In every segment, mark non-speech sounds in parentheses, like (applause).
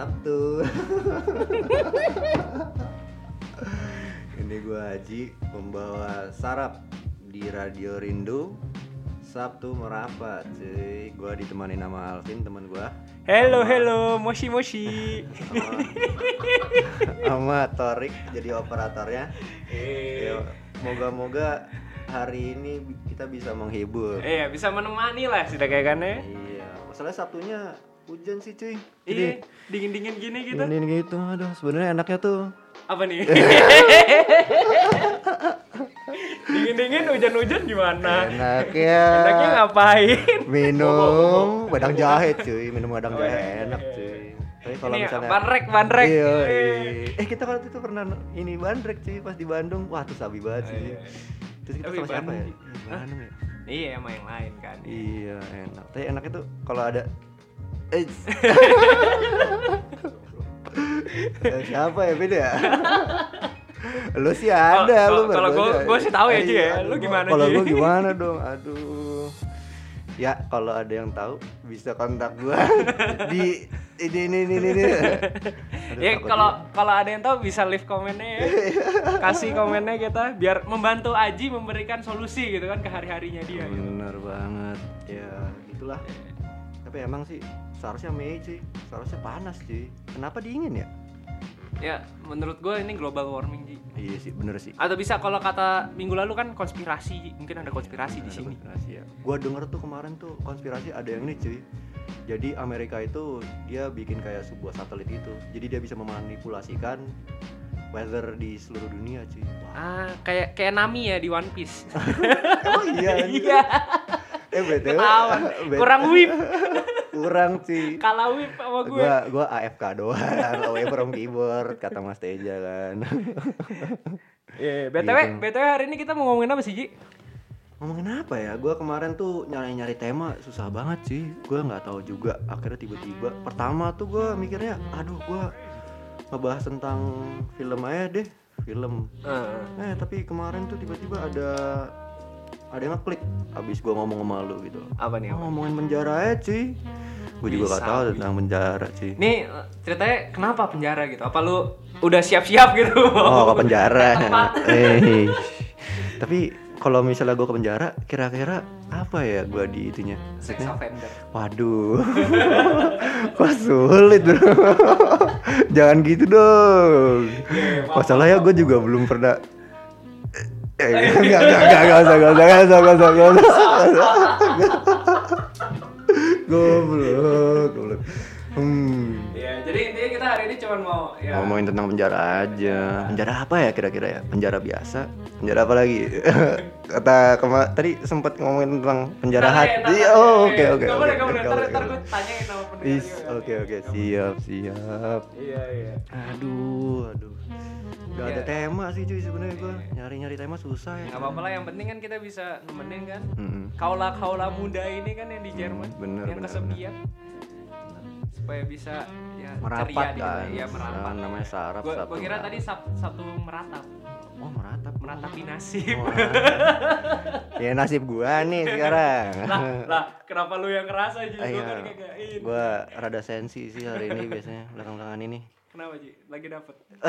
Sabtu. Ini gua Haji membawa sarap di Radio Rindu Sabtu merapat cuy Gua ditemani nama Alvin teman gua Hello, hello, moshi moshi. sama Torik jadi operatornya Eh, Ya, Moga-moga hari ini kita bisa menghibur Iya, bisa menemani lah sudah kayak kan ya. Iya, masalah Sabtunya hujan sih cuy Iya, dingin-dingin gini gitu. Dingin gitu, aduh sebenarnya enaknya tuh Apa nih? (laughs) Dingin-dingin hujan-hujan gimana? Enak ya Enaknya ngapain? Minum badang jahe cuy, minum badang Oh, jahe iya, enak iya, cuy. iya. Tapi kalau Ini misalnya bandrek, bandrek. Iya, Eh. iya. Eh kita waktu itu pernah ini bandrek cuy pas di Bandung. Wah, tuh sabi banget Oh, sih. iya. Terus kita sama siapa ya? Bandung- Iya, ya? Iya, sama yang lain kan. Iya, enak. Tapi enaknya tuh kalau ada (laughs) eh siapa ya beda ya? (laughs) lu sih ada, Kalau- lu kalau berdua gua- sih tahu ya, Ci, ya. Iya, Lu gimana, Kalau gua gimana dong? Aduh. Ya, kalau ada yang tahu bisa kontak gua (laughs) di ini ini ini ini. Aduh, Ya kalau kalau ada yang tahu bisa leave komennya ya. Kasih komennya kita biar membantu Aji memberikan solusi gitu kan ke hari-harinya dia gitu. Bener banget. Ya, itulah. Tapi emang sih seharusnya Mei sih. Seharusnya panas sih. Kenapa dingin ya? Ya, menurut gue ini global warming Ji. Iya sih, bener sih. Atau bisa kalau kata minggu lalu kan konspirasi, mungkin ada konspirasi di Ada sini. konspirasi ya. Gua denger tuh kemarin tuh konspirasi ada yang ini cuy. Jadi Amerika itu dia bikin kayak sebuah satelit itu. Jadi dia bisa memanipulasikan weather di seluruh dunia cuy. Wah, Ah, kayak kayak Nami ya di One Piece. (laughs) emang iya. (laughs) Iya, (laughs) Eh betul. ketahuan. (laughs) Kurang whip, (laughs) kurang cuy. kalah whip sama gue. Gua gua AFK doang, away from keyboard kata Mas Teja kan. Iya, BTW, Gitu. BTW hari ini kita mau ngomongin apa sih, Ji? Ngomongin apa ya? Gua kemarin tuh nyari-nyari tema susah banget sih. Gua nggak tahu juga. Akhirnya tiba-tiba pertama tuh gua mikirnya, aduh gua ngebahas tentang film aja deh, film. Eh tapi kemarin tuh tiba-tiba ada ada yang ngeklik abis gua ngomong sama lu gitu. apa nih? Oh, ngomongin penjara aja cuy. Gue juga gak tahu bisa. tentang penjara cuy. Nih ceritanya kenapa penjara gitu? Apa lu udah siap-siap gitu? Oh, ke (laughs) penjara. Apa? eh. Tapi kalau misalnya gue ke penjara, kira-kira apa ya gue di itunya? Sex offender. Waduh, (laughs) kok sulit bro? (laughs) Jangan gitu dong. Masalahnya gue juga belum pernah. Eh, enggak, enggak, enggak, enggak usah, enggak usah, enggak usah, enggak usah, enggak usah. Goblok, goblok. Hmm. Cuma mau ya Ngomongin tentang penjara aja. Penjara apa ya kira-kira ya? Penjara biasa? Penjara apa lagi? (laughs) Kata kema tadi sempat ngomongin tentang penjara ya, hati. ntar, Oh, ya, oke ya. oke. Boleh, nggak oke, boleh. Ntar, oke, ntar oke. gue tanyain sama pendengar oke oke, siap siap. Iya, iya. Aduh, aduh. Gak ada Iya. tema sih cuy sebenarnya gua. Nyari-nyari tema susah ya. Nggak apa-apa lah, yang penting kan kita bisa nemenin kan. Kaula-kaula muda ini kan yang di Jerman, bener, yang bener, kesepian. Supaya bisa ya Merapat ceria di kan. Iya, merapat. Ah, namanya saraf, Gua, Sabtu gua kira meratap. tadi sab, satu meratap, Oh, meratap. meratapi nasib. Wah. ya nasib gua nih sekarang. lah, lah, kenapa lu yang ngerasa? Ah, Gua iya. kan kagak ini. Gua rada sensi sih hari ini biasanya belakang-belakangan ini. Kenapa Ji? Lagi dapet. (laughs)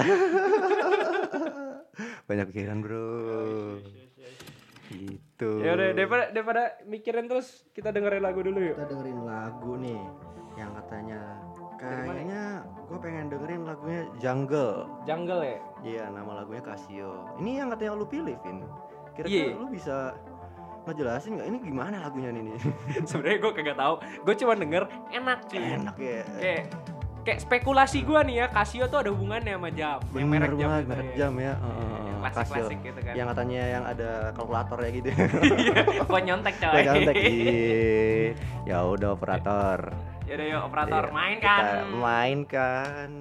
Banyak pikiran, Bro. Gitu. Ya udah daripada daripada mikirin terus kita dengerin lagu dulu yuk. Kita dengerin lagu nih yang katanya kayaknya gue pengen dengerin lagunya Jungle. Jungle ya. Iya, nama lagunya Casio. Ini yang katanya lu pilih, Vin. Iya. Kira-kira lu bisa ngejelasin nggak ini gimana lagunya ini? (laughs) Sebenarnya gue kagak tahu. Gue cuma denger enak cuy. Enak ya. Kayak kayak spekulasi gue nih ya Casio tuh ada hubungannya sama jam. yang Bener merek jam banget, itu merek ya. jam ya. Iya, Heeh, klasik-klasik Casio. gitu kan. Yang katanya yang ada kalkulatornya gitu. (laughs) Iya, buat nyontek coy. Gua nyontek. Ih, (laughs) Ya udah operator. Yaudah yuk operator Iya, main kita. Mainkan.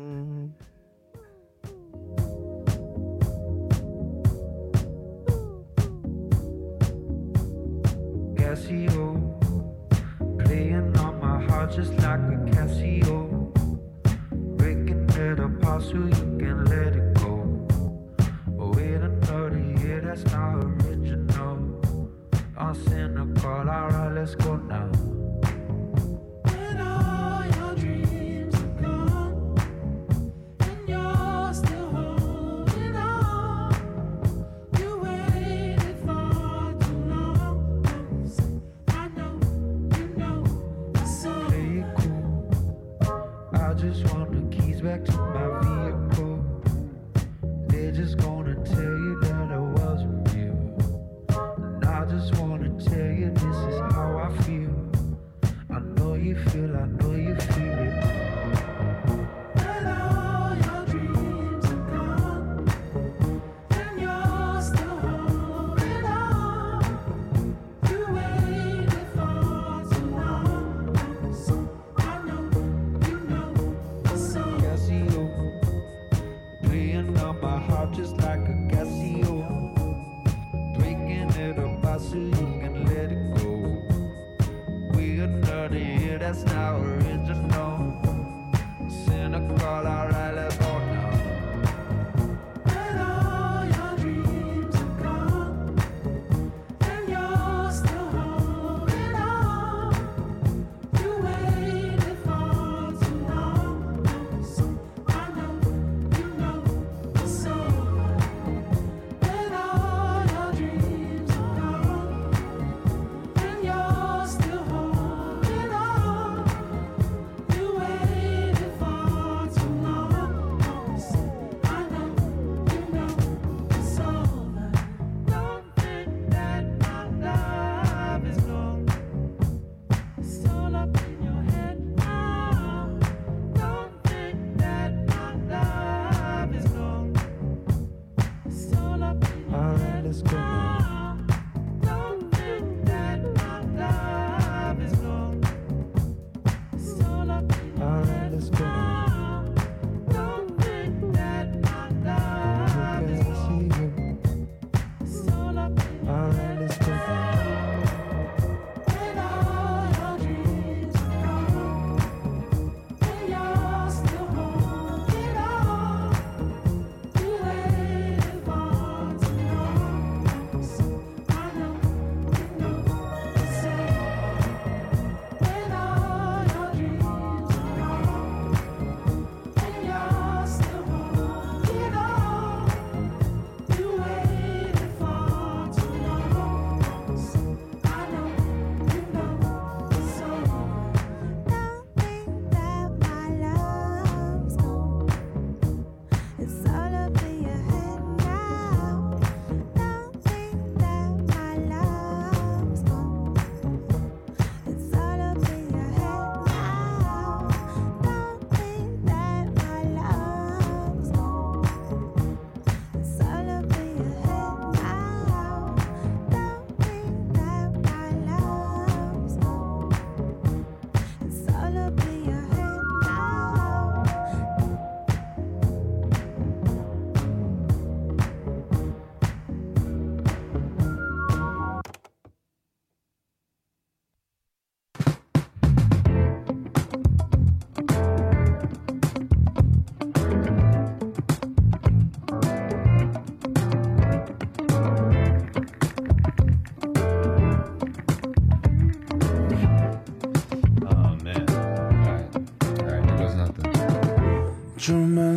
Casio, playing on my heart just like a Casio, breaking it apart so you can let it go. Oh, wait another year, that's not original. I'm cynical, alright, let's go now. respect my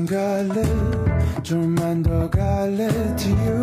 갈래 좀만 더 갈래 to you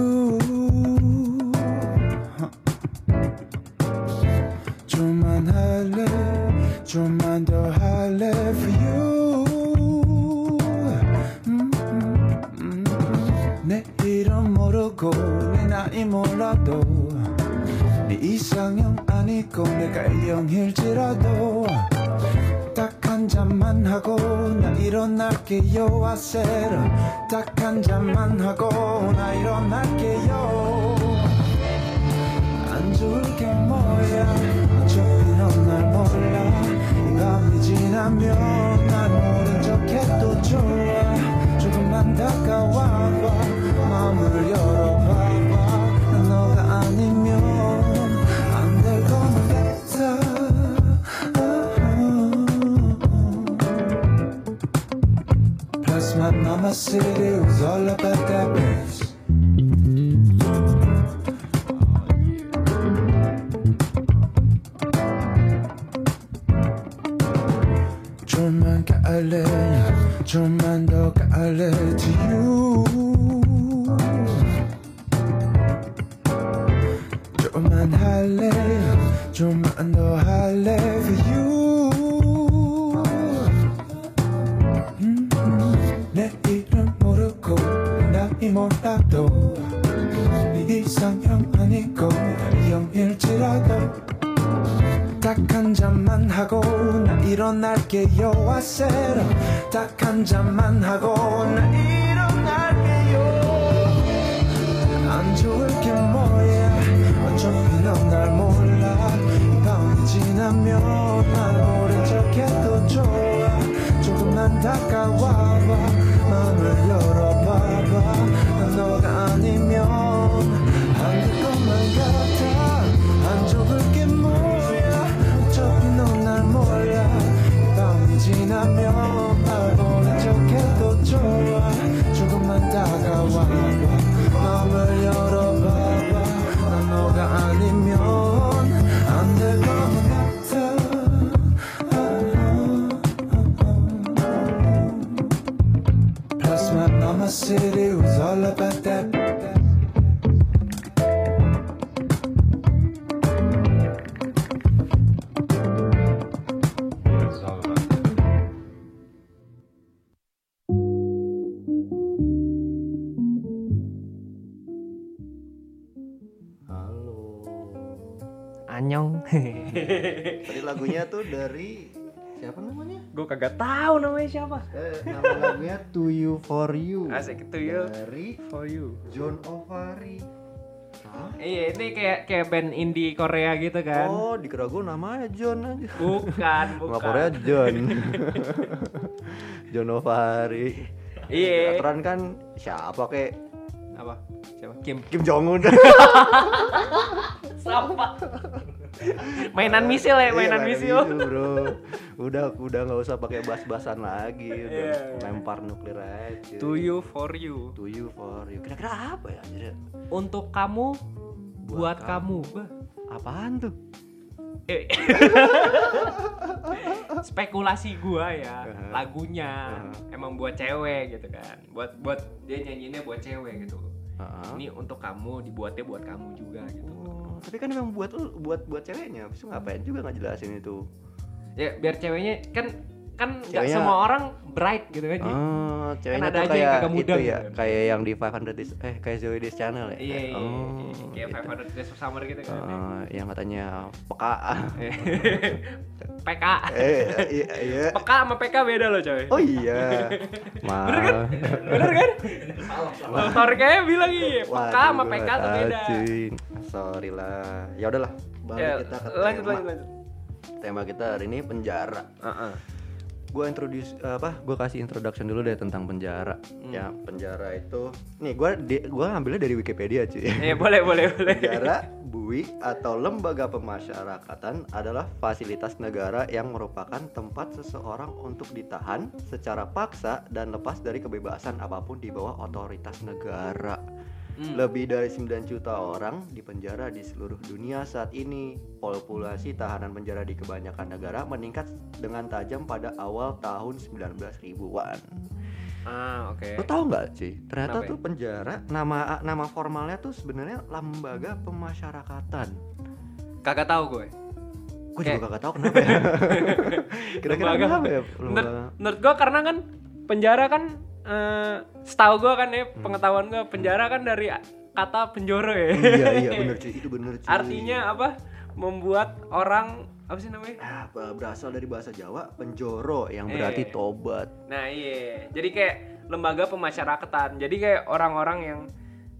takawawa Mameloro baba 너가 gue kagak tahu namanya siapa. Eh, nama lagunya To You For You. Asik, To You. Dari For you. John Ovari. Hah? Iya, ini kayak kayak band indie Korea gitu kan. Oh, dikira gue namanya John aja. Bukan, bukan. Nggak Korea John. John Ovari. Iya. Aturan kan siapa kek? Apa? Siapa? Kim. Kim Jong Un. (laughs) Siapa? (laughs) mainan misil ya, mainan Iya, misil. bro. Udah udah nggak usah pakai bas-basan lagi, udah Iya. lempar nuklir aja. To you for you. To you for you. Kira-kira apa ya? anjir? Untuk kamu buat, Buat kamu. Bah. Apaan tuh? Eh. (laughs) Spekulasi gua ya, Uh-huh. lagunya Uh-huh. emang buat cewek gitu kan. Buat buat dia nyanyinya buat cewek gitu. Heeh. Ini untuk kamu, dibuatnya buat kamu juga gitu. Tapi kan emang buat buat buat ceweknya. Itu ngapain juga nggak jelasin itu. Ya biar ceweknya kan kan nggak semua orang bright gitu kan. Oh, ceweknya ada tuh aja yang kayak kagak muda itu ya, gitu. kayak yang di 500 Days eh kayak Zoe Days Channel ya. Iya, iya, Oh, iya. kayak gitu. 500 Days of Summer gitu kan. Eh, yang katanya peka. (laughs) PK. eh, iya, iya. PK sama PK beda loh coy. Oh iya. Mal. (laughs) Bener kan? Motor kayak bilang iya, PK sama PK tuh beda. Sorry lah. Ya udahlah. Balik Ya, kita ke lanjut tema. lanjut lanjut. Tema kita hari ini penjara. Heeh. Gue introduce apa? Gue kasih introduction dulu deh tentang penjara. Hmm. Ya penjara itu. Nih gue gue ngambilnya dari Wikipedia cuy. Iya (laughs) boleh boleh (laughs) boleh. Penjara, bui atau lembaga pemasyarakatan adalah fasilitas negara yang merupakan tempat seseorang untuk ditahan secara paksa dan lepas dari kebebasan apa pun di bawah otoritas negara. Hmm. Lebih dari 9 juta orang dipenjara di seluruh dunia saat ini. Populasi tahanan penjara di kebanyakan negara meningkat dengan tajam pada awal tahun 19.000-an. Ah oke. Lo tau nggak sih? Ternyata Kenapa ya? tuh penjara nama nama formalnya tuh sebenarnya lembaga pemasyarakatan. Kagak tahu gue. Gue juga kagak tahu kenapa ya. (laughs) Kira-kira Lembaga. kenapa ya? Menurut gue karena kan penjara kan eh setahu gue kan ya pengetahuan gue penjara kan dari kata penjoro ya. iya iya bener cuy itu bener cuy. Artinya apa? Membuat orang apa sih namanya? Ah, apa, berasal dari bahasa Jawa penjoro yang Eh. berarti tobat. Nah iya, jadi kayak lembaga pemasyarakatan. Jadi kayak orang-orang yang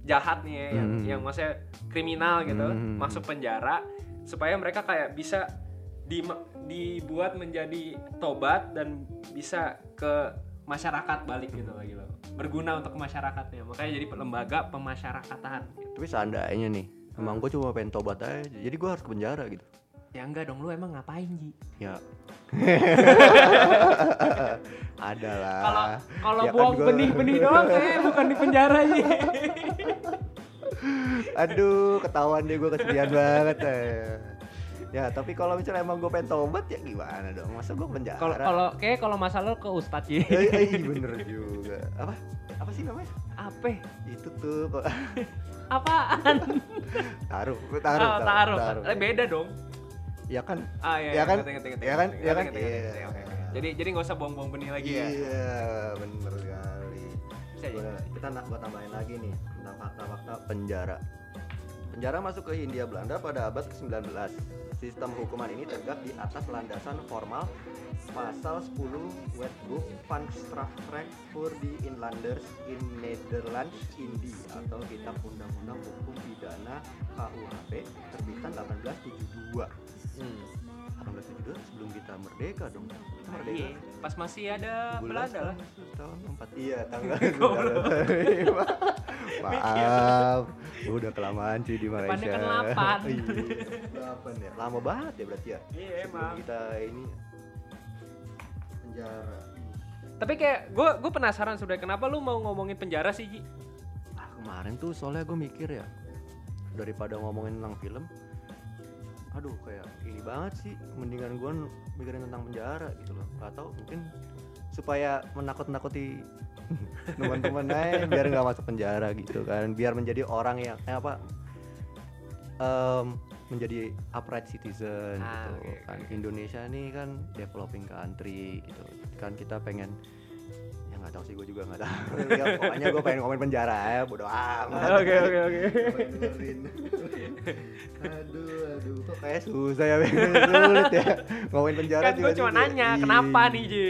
jahat nih ya, yang Hmm. yang maksudnya kriminal gitu, Hmm. masuk penjara supaya mereka kayak bisa di, dibuat menjadi tobat dan bisa ke masyarakat balik gitu lagi loh. Berguna untuk masyarakatnya. Makanya jadi lembaga pemasyarakatan. Gitu. Tapi seandainya nih, emang gue cuma pengen tobat aja. Jadi gue harus ke penjara gitu. Ya enggak dong, lu emang ngapain Ji? Ya. (laughs) Ada lah. Kalau kalau Ya kan buang gua- benih-benih doang kayak bukan di penjara Ji. (laughs) Aduh, ketahuan deh gue kesedihan banget. Eh. Ya, tapi kalau misalnya emang gue pengen tobat ya gimana dong? Masa gue penjara? Kalau kalau kayak kalau masalah ke Ustadz Ji. Eh, eh, bener juga. Apa? Apa sih namanya? Apa? Itu tuh Apaan? taruh, taruh, Oh, taruh. taruh. Eh, beda dong. Ya kan? Ah iya, Ya iya, kan? ngerti, ngerti, ngerti, Ya kan? Ya kan? Jadi jadi nggak usah buang-buang benih lagi ya. Iya, bener sekali. Gua- kita nak gua tambahin lagi nih tentang fakta-fakta penjara. Penjara masuk ke Hindia Belanda pada abad ke-19. Sistem hukuman ini tegak di atas landasan formal pasal 10 Wetboek van Strafrecht voor die Inlanders in Nederlands Indi atau Kitab Undang-Undang Hukum Pidana KUHP terbitan 1872. Hmm. 1872 sebelum kita merdeka dong. Merdeka iya, pas masih ada 17 Belanda lah. tahun- 4 (laughs) iya tanggal. (laughs) 19. maaf udah kelamaan cuy di Depannya Malaysia kan delapan. iya delapan ya lama banget ya berarti ya Iya, emang. kita ini penjara Tapi kayak gue gue penasaran sudah kenapa lu mau ngomongin penjara sih Ji? ah kemarin tuh soalnya gue mikir ya daripada ngomongin tentang film aduh kayak ini banget sih mendingan gue mikirin tentang penjara gitu loh. Gak tau mungkin supaya menakut-nakuti (laughs) teman-teman aja biar nggak masuk penjara gitu kan. Biar menjadi orang yang eh, apa em, menjadi upright citizen Ah, gitu oke, kan. oke. Indonesia nih kan developing country gitu. Kan kita pengen nggak tahu sih gue juga nggak tahu. (laughs) Ya pokoknya gue pengen ngomongin penjara ya bodo amat. (laughs) Oke oke oke. Aduh aduh. Kok kayak susah ya (laughs) sulit ya. Ngomongin penjara kan gue cuma nanya Ih. kenapa nih Ji?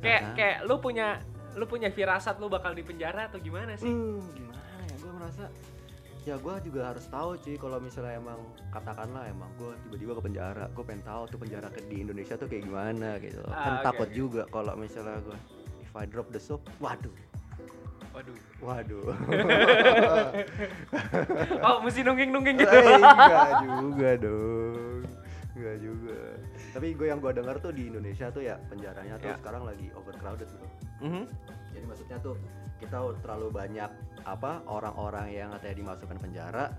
Kayak kayak lu punya lu punya firasat lu bakal di penjara atau gimana sih? Hmm, gimana ya? Gue merasa ya gue juga harus tahu sih kalau misalnya emang katakanlah emang gue tiba-tiba ke penjara gue pengen tahu tuh penjara ke di Indonesia tuh kayak gimana gitu. Ah, kan oke, takut oke. juga kalau misalnya gue I drop the soap waduh. Waduh. Waduh. (laughs) Oh mesti nungging nungging gitu. Eh, enggak juga dong. Enggak juga. Tapi gue yang gue dengar tuh di Indonesia tuh ya penjaranya tuh Ya. sekarang lagi overcrowded gitu. Mhm. jadi maksudnya tuh kita terlalu banyak apa orang-orang yang katanya dimasukkan penjara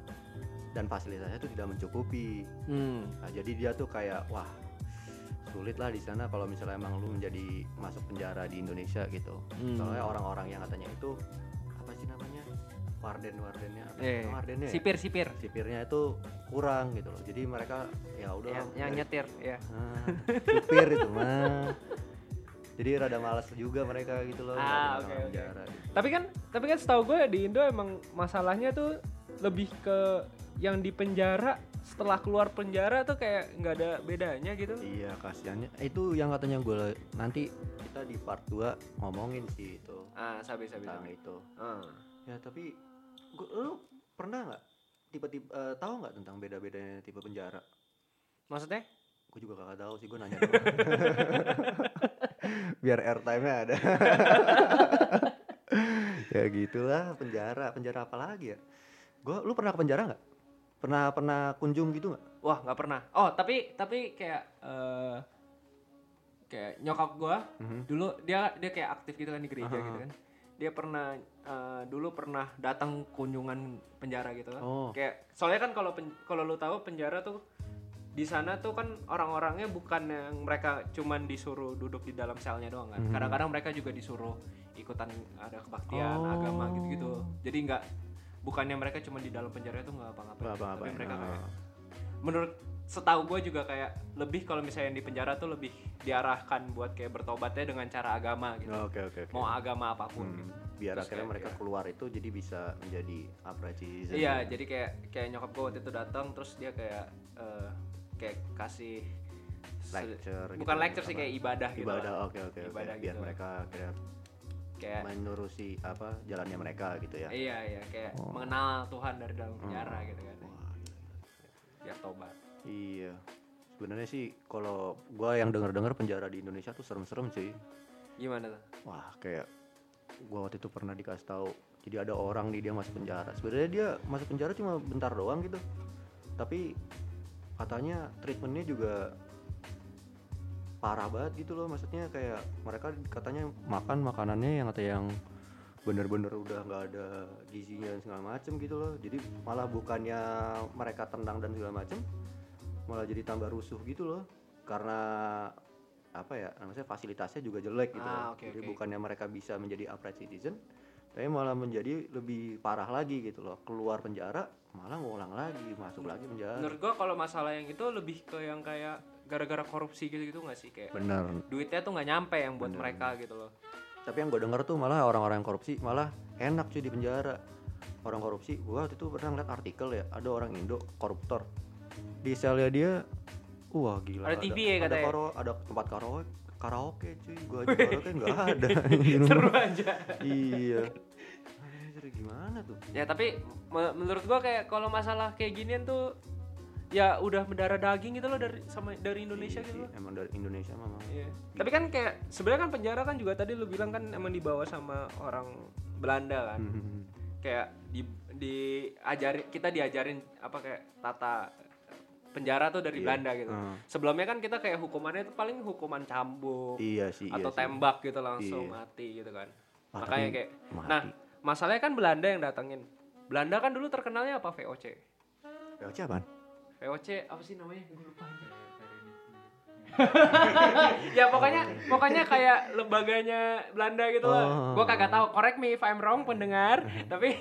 dan fasilitasnya tuh tidak mencukupi. Hmm. nah, jadi dia tuh kayak wah sulit lah di sana kalau misalnya emang lu menjadi masuk penjara di Indonesia gitu Hmm. soalnya orang-orang yang katanya itu apa sih namanya warden wardennya apa Eh, wardennya ya? sipir sipir sipirnya itu kurang gitu loh jadi mereka ya udah yang, yang dari- nyetir ya Ah, supir itu mah jadi rada malas juga mereka gitu loh Ah, orang oke. penjara gitu. tapi kan tapi kan setahu gue di Indo emang masalahnya tuh lebih ke yang di penjara setelah keluar penjara tuh kayak nggak ada bedanya gitu. Iya kasihannya. Itu yang katanya gue nanti kita di part 2 ngomongin sih itu. Ah sabi sabi tentang sabi. itu. Ah. ya tapi gua, lu pernah nggak tipe-tipe eh, tahu nggak tentang beda-bedanya tipe penjara? Maksudnya? Gue juga gak tahu sih gue nanya (laughs) biar airtime nya ada. (laughs) Ya gitulah penjara. Penjara apa lagi ya? Gue lu pernah ke penjara nggak pernah pernah kunjung gitu nggak Wah nggak pernah. Oh tapi tapi kayak eh kayak nyokap gua Mhm. dulu dia dia kayak aktif gitu kan di gereja Aha. gitu kan. Dia pernah eh, dulu pernah datang kunjungan penjara gitu kan. Oh. Kayak soalnya kan kalau kalau lu tahu penjara tuh di sana tuh kan orang-orangnya bukan yang mereka cuman disuruh duduk di dalam selnya doang kan. Mhm. Kadang-kadang mereka juga disuruh ikutan ada kebaktian Oh. agama gitu-gitu. Jadi nggak bukannya mereka cuma di dalam penjara itu nggak apa-ngapain. Tapi mereka kayak menurut setahu gue juga kayak lebih kalau misalnya yang di penjara tuh lebih diarahkan buat kayak bertobatnya dengan cara agama gitu. Oh, oke oke oke Mau agama apa pun. Hmm, gitu. biar Terus akhirnya kayak, mereka iya. keluar itu jadi bisa menjadi citizen Iya, ya. jadi kayak kayak nyokap gue waktu itu datang terus dia kayak eh, kayak kasih lecture gitu, bukan lecture sih apa? kayak ibadah gitu. ibadah oke oke oke Ibadah biar gitu. mereka akhirnya Kayak menerusi apa jalannya mereka gitu ya iya iya kayak Oh. mengenal Tuhan dari dalam penjara Hmm. gitu kan. Wah, Biar tobat. iya sebenarnya sih kalau gua yang denger dengar penjara di Indonesia tuh serem-serem sih Gimana tuh? wah kayak gua waktu itu pernah dikasih tahu jadi ada orang nih dia masuk penjara sebenarnya dia masuk penjara cuma bentar doang gitu tapi katanya treatmentnya juga parah banget gitu loh maksudnya kayak mereka katanya makan makanannya yang kata yang bener-bener udah nggak ada gizinya dan segala macem gitu loh jadi malah bukannya mereka tendang dan segala macem malah jadi tambah rusuh gitu loh karena apa ya maksudnya fasilitasnya juga jelek gitu Ah, loh. oke, jadi oke. bukannya mereka bisa menjadi upright citizen tapi malah menjadi lebih parah lagi gitu loh keluar penjara malah ngulang lagi masuk lagi penjara Menurut gua kalau masalah yang itu lebih ke yang kayak gara-gara korupsi gitu-gitu nggak sih kayak bener duitnya tuh nggak nyampe yang buat Bener. mereka gitu loh. tapi yang gue denger tuh malah orang-orang yang korupsi malah enak cuy di penjara orang korupsi gua waktu itu pernah ngeliat artikel ya ada orang Indo koruptor di selnya dia wah gila Ada TV ya ada katanya? karo- ada tempat karaoke karaoke cuy gua aja karaoke nggak (laughs) ada Seru aja. iya Anjir, gimana tuh Ya tapi me- menurut gua kayak kalau masalah kayak ginian tuh ya udah mendarah daging gitu loh dari sama dari Indonesia Iya gitu sih, loh. emang dari Indonesia memang Iya. Tapi kan kayak sebenarnya kan penjara kan juga tadi lu bilang kan emang dibawa sama orang Belanda kan. Hmm. Kayak di diajari kita diajarin apa kayak tata penjara tuh dari Iya. Belanda gitu. Hmm. Sebelumnya kan kita kayak hukumannya itu paling hukuman cambuk iya sih atau iya sih. tembak gitu langsung Iya. mati gitu kan. Wah, Makanya kayak mati. nah, masalahnya kan Belanda yang datengin. Belanda kan dulu terkenalnya apa VOC. VOC apaan? VOC apa sih namanya? Gue lupa aja. (laughs) ya pokoknya pokoknya kayak lembaganya Belanda gitu lah. Oh. Gue kagak tahu. Correct me if I'm wrong pendengar. (laughs) Tapi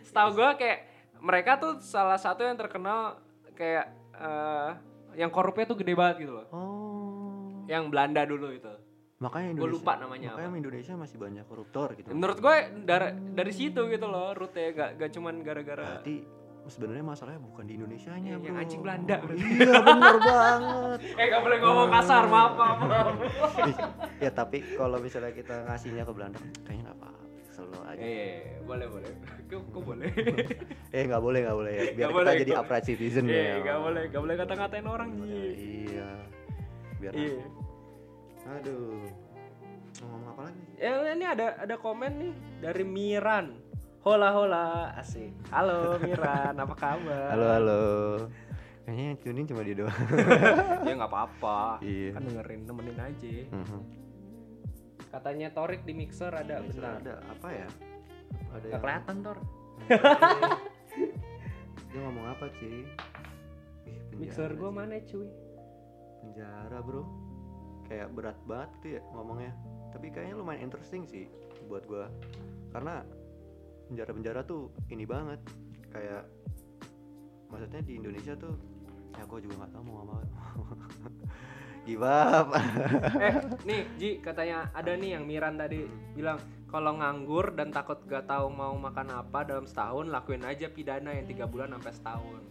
setahu gue kayak mereka tuh salah satu yang terkenal kayak eh, yang korupnya tuh gede banget gitu loh. Oh. Yang Belanda dulu itu. Makanya Gua Indonesia. lupa namanya Makanya apa. Indonesia masih banyak koruptor gitu. Menurut gue dari dari situ gitu loh rute gak, gak cuman gara-gara Berarti sebenarnya masalahnya bukan di Indonesia nya Yang bro anjing Belanda, berarti. iya bener banget (laughs) Eh gak boleh ngomong kasar, maaf maaf. maaf. (laughs) ya tapi kalau misalnya kita ngasihnya ke Belanda kayaknya nggak apa-apa selalu aja Eh, boleh boleh. Kok, kok boleh? (laughs) eh nggak boleh nggak boleh ya biar Nggak kita boleh, jadi upright citizen Eh, ya gak boleh, gak boleh kata-katain orang Iya, Ji. iya biar Iya. aduh ngomong apa lagi Ya ini ada ada komen nih dari Miran. Hola hola, asik. Halo Miran, apa kabar? halo halo kayaknya yang tuning cuma dia doang (laughs) Ya nggak apa-apa. Iya. Kan dengerin, nemenin aja. Mhm. Katanya Torik di mixer ada, Sudah bentar. ada apa ya ada Gak kelihatan Tor. dia ngomong apa sih Mixer gua sih. mana cuy? penjara bro kayak berat banget tuh ya ngomongnya tapi kayaknya lumayan interesting sih buat gua karena penjara-penjara tuh ini banget. Kayak maksudnya di Indonesia tuh ya gua juga nggak tahu mau ngomong apa. (laughs) Gibap (laughs) eh, (laughs) nih Ji, katanya ada nih yang Miran tadi bilang kalau nganggur dan takut gak tahu mau makan apa dalam setahun lakuin aja pidana yang tiga bulan sampai setahun.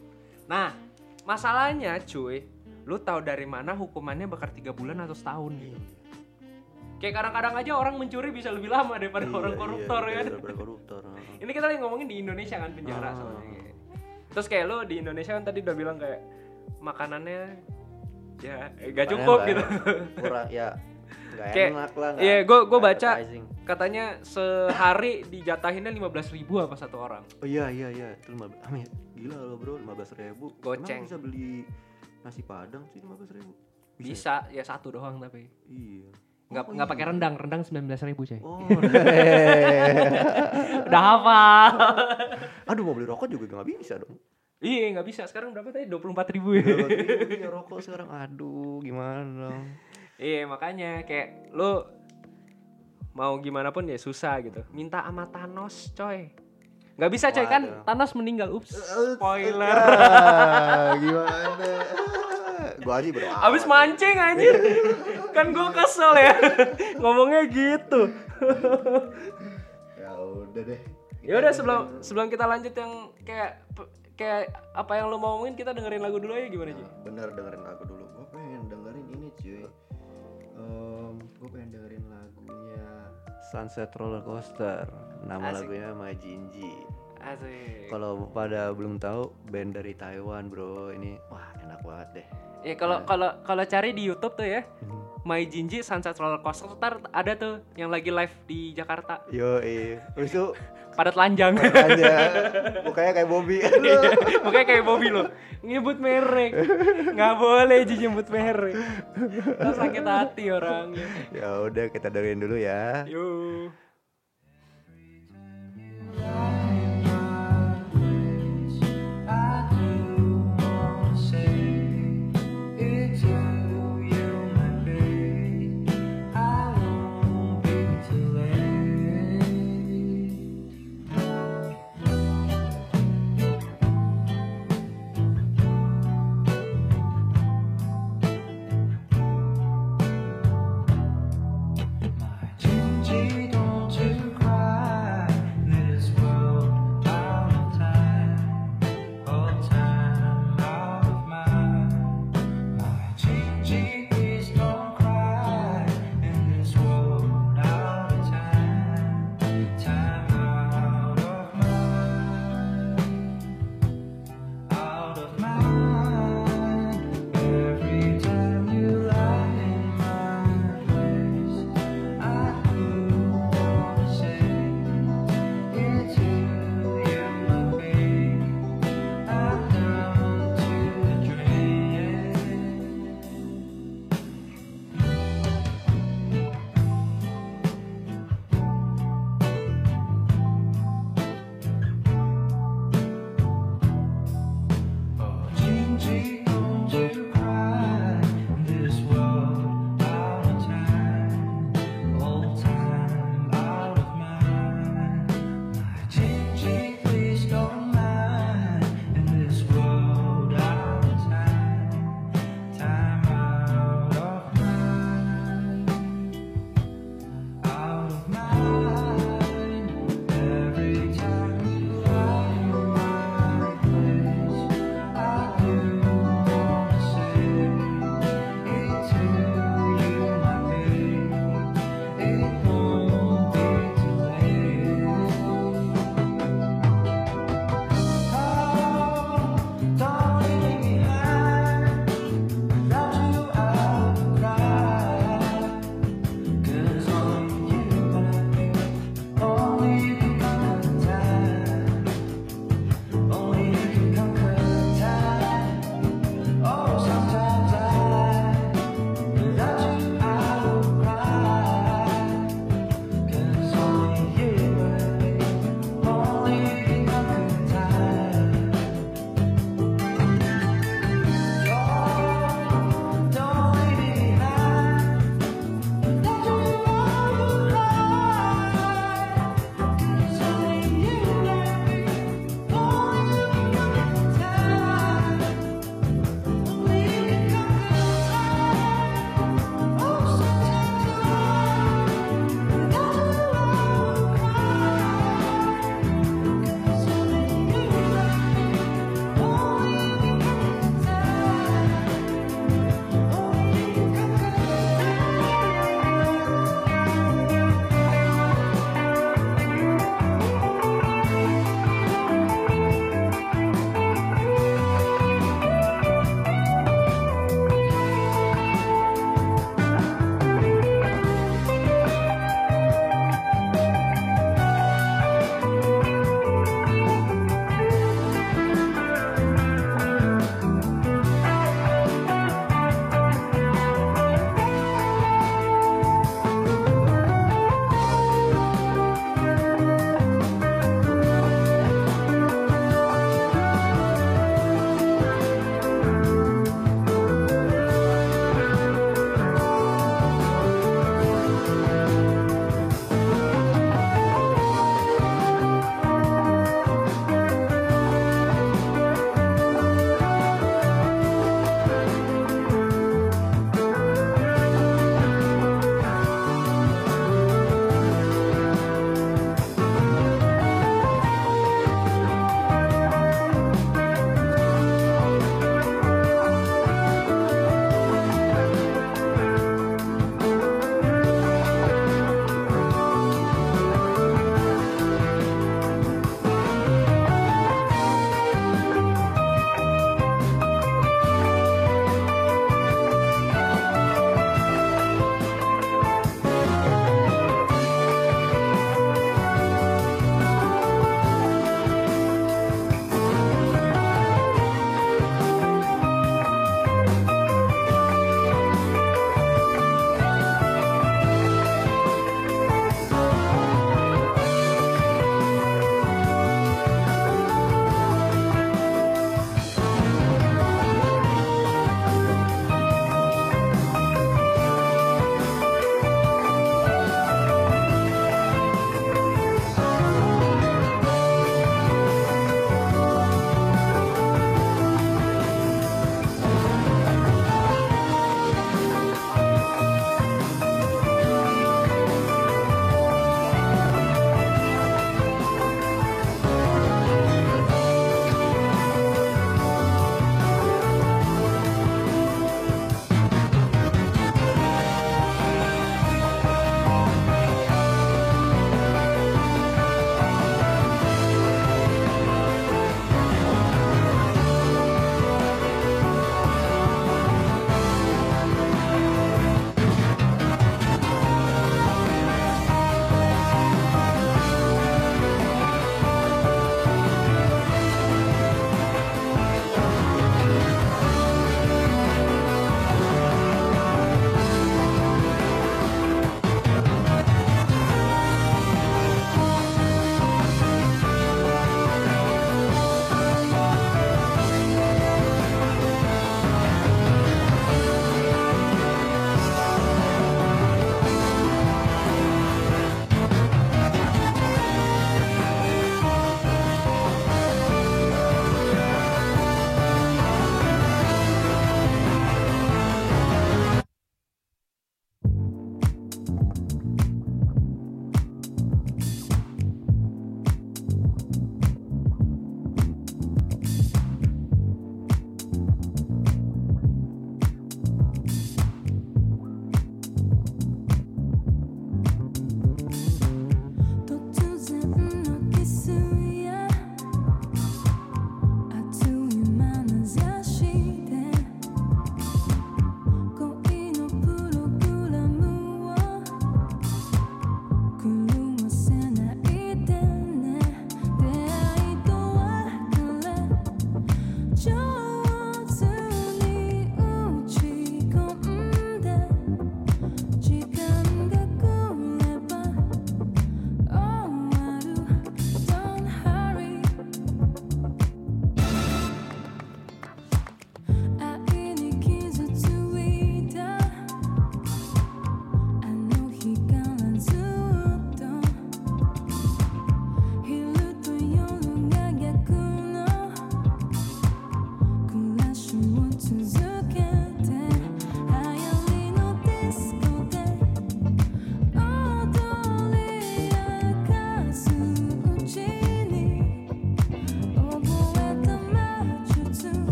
Nah, masalahnya cuy, lu tahu dari mana hukumannya bakar tiga bulan atau setahun gitu. Kayak kadang-kadang aja orang mencuri bisa lebih lama daripada Iya, orang iya, koruptor iya, kan. daripada koruptor heeh. (laughs) Ini kita lagi ngomongin di Indonesia kan penjara Ah. soalnya. Terus kayak lu di Indonesia kan tadi udah bilang kayak makanannya ya eh, gak cukup gitu. (laughs) kurang ya nggak Kayak- enak lah Iya, gua gua nggak baca katanya sehari dijatahinnya 15.000 ribu apa satu orang. oh iya iya iya itu lima ah, ya, gila lo bro lima belas ribu Goceng. Emang bisa beli nasi padang sih lima belas ribu Bisa ya satu doang tapi iya nggak Oh, nggak iya. pakai rendang rendang 19.000 ribu coy. oh (laughs) Udah hafal. (laughs) aduh mau beli rokok juga nggak bisa dong iya nggak bisa sekarang berapa tadi 24.000 ribu (laughs) ya. rokok sekarang aduh gimana dong iya makanya kayak lu mau gimana pun ya susah gitu. Minta sama Thanos coy. Nggak bisa coy kan. Thanos meninggal. Ups. Spoiler. Ah, gimana gua aja bro Abis mancing anjir. kan gue kesel ya. Ngomongnya gitu. ya udah deh Ya udah sebelum sebelum kita lanjut yang kayak kayak apa yang lo mau ngomongin kita dengerin lagu dulu ya gimana sih? bener dengerin lagu dulu gue pengen dengerin ini cuy gue pengen dengerin lagunya Sunset Roller Coaster nama Asik. lagunya Majinji Asik. kalau pada belum tahu band dari Taiwan bro ini wah enak banget deh Ya kalau kalau kalau cari di YouTube tuh ya, Hmm. My Jinji Sunset Roller Coaster ntar ada tuh yang lagi live di Jakarta. yo eh terus itu Padat lanjang. mukanya kayak Bobby (laughs) Makanya kayak Bobby lo nyebut merek. nggak boleh Ji nyebut merek. Ntar sakit hati orangnya. ya udah kita dengerin dulu ya Yuk.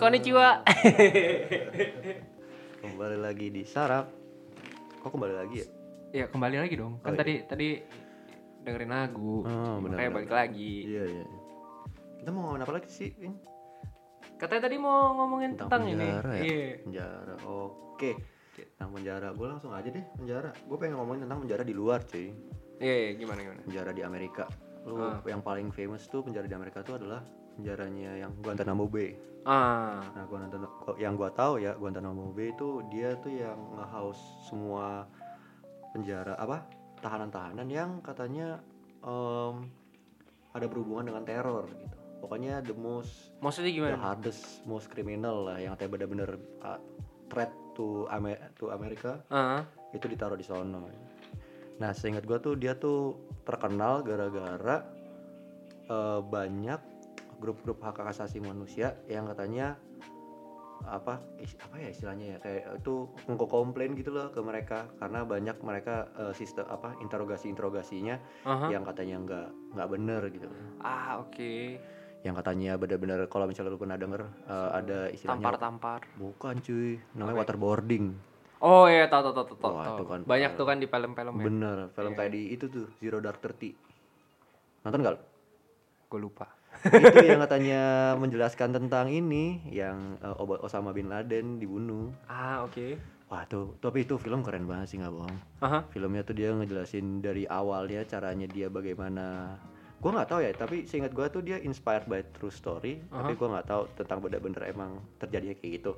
Konnichiwa. (laughs) Kembali lagi di Sarap. Kok kembali lagi ya? ya kembali lagi dong. Kan Oh, iya. tadi tadi dengerin lagu. Oh, benar, Makanya benar. balik lagi. Iya, iya. Kita mau ngomongin apa lagi sih? Vin? Katanya tadi mau ngomongin tentang, ini. penjara ya? Iya. Penjara. Oke. Tentang penjara. Gue langsung aja deh penjara. Gue pengen ngomongin tentang penjara di luar, cuy. Iya, iya, gimana gimana? Penjara di Amerika. Lu Ah. yang paling famous tuh penjara di Amerika tuh adalah penjaranya yang Guantanamo Bay. Ah, Nah, Guantanamo yang gua tahu ya Guantanamo Bay itu dia tuh yang nge-house semua penjara apa? tahanan-tahanan yang katanya em, ada berhubungan dengan teror gitu. Pokoknya the most maksudnya the gimana? hardest most criminal lah yang kayak bener-bener uh, threat to Ame- to Amerika Ah, itu ditaruh di sono. Nah, seingat gua tuh dia tuh terkenal gara-gara eh, banyak grup-grup hak asasi manusia yang katanya apa apa ya istilahnya ya kayak itu ngko komplain gitu loh ke mereka karena banyak mereka eh, sistem apa interogasi interogasinya aha. yang katanya nggak nggak bener gitu Ah, oke. yang katanya bener-bener kalau misalnya lu pernah denger eh, ada istilahnya Tampar-tampar. bukan cuy namanya Apa ya? waterboarding Oh iya, tahu tahu tahu tahu. Wah, tahu. itu kan Banyak tuh kan di film-film ya. bener film Iya. kayak di itu tuh Zero Dark Thirty nonton lu? Gue lupa. Itu yang katanya menjelaskan tentang ini yang Oba- Osama bin Laden dibunuh. Ah, oke. wah tuh tapi itu film keren banget sih nggak bohong. Aha. filmnya tuh dia ngejelasin dari awalnya caranya dia bagaimana. Gua nggak tahu ya tapi seingat gua tuh dia inspired by true story tapi gua nggak tahu tentang bener-bener emang terjadinya kayak gitu.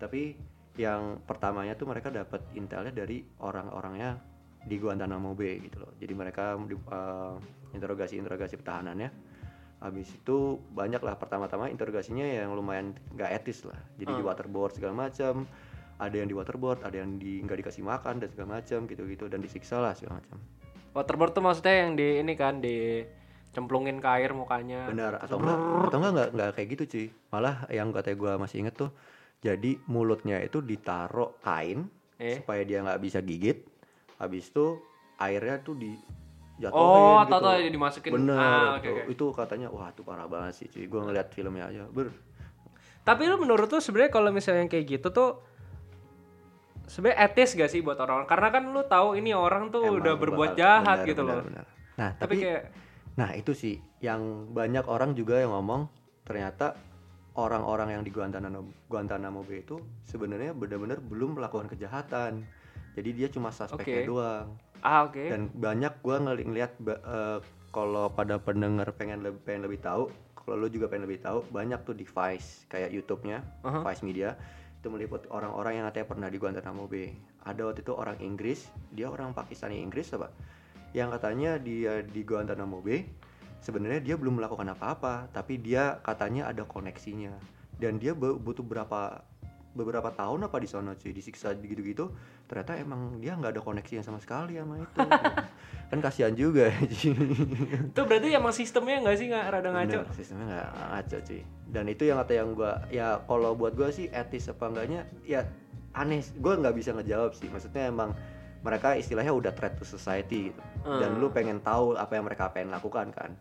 Tapi yang pertamanya tuh mereka dapat intelnya dari orang-orangnya di Guantanamo Bay gitu loh. Jadi mereka di, eh, interogasi-interogasi pertahanannya habis itu banyak lah pertama-tama interogasinya yang lumayan nggak etis lah. Jadi di waterboard segala macam ada yang di waterboard ada yang di nggak dikasih makan dan segala macam gitu-gitu. Dan disiksa lah segala macam. Waterboard tuh maksudnya yang di ini kan di cemplungin ke air mukanya. benar. Atau enggak atau enggak nggak nggak kayak gitu cuy. Malah yang katanya gue masih inget tuh jadi mulutnya itu ditaruh kain Eh. supaya dia nggak bisa gigit. Habis itu airnya tuh di jatuhin Oh, gitu. atau atau dimasukin. bener Ah, oke, tuh. oke. itu katanya wah itu parah banget sih cuy gue ngeliat filmnya aja ber Tapi lu menurut tuh sebenarnya kalau misalnya yang kayak gitu tuh sebenarnya etis gak sih buat orang? Karena kan lu tahu ini orang tuh emang udah berbuat bakal- jahat benar, gitu benar, loh. benar. nah Tapi, tapi kayak Nah itu sih yang banyak orang juga yang ngomong ternyata orang-orang yang di Guantanamo, Guantanamo Bay itu sebenarnya benar-benar belum melakukan kejahatan. Jadi dia cuma suspeknya Oke. doang. Ah oke. Dan banyak gua ngeli ngeliat ba- eh, kalau pada pendengar pengen lebih pengen lebih tahu, kalau lu juga pengen lebih tahu, banyak tuh di Vice kayak YouTube-nya, Aha. Vice Media itu meliput orang-orang yang katanya pernah di Guantanamo Bay. Ada waktu itu orang Inggris, dia orang Pakistani Inggris apa? Yang katanya dia di Guantanamo Bay sebenarnya dia belum melakukan apa-apa, tapi dia katanya ada koneksinya. Dan dia bu- butuh berapa beberapa tahun apa di sana cuy disiksa gitu-gitu ternyata emang dia nggak ada koneksinya sama sekali sama itu (laughs) kan kasihan juga cuy. Itu berarti emang sistemnya nggak sih nggak rada ngaco? Bener, sistemnya nggak ngaco cuy dan itu yang kata yang gua ya kalau buat gua sih etis apa enggaknya ya aneh gua nggak bisa ngejawab sih maksudnya emang mereka istilahnya udah threat to society gitu dan Hmm. lu pengen tahu apa yang mereka pengen lakukan kan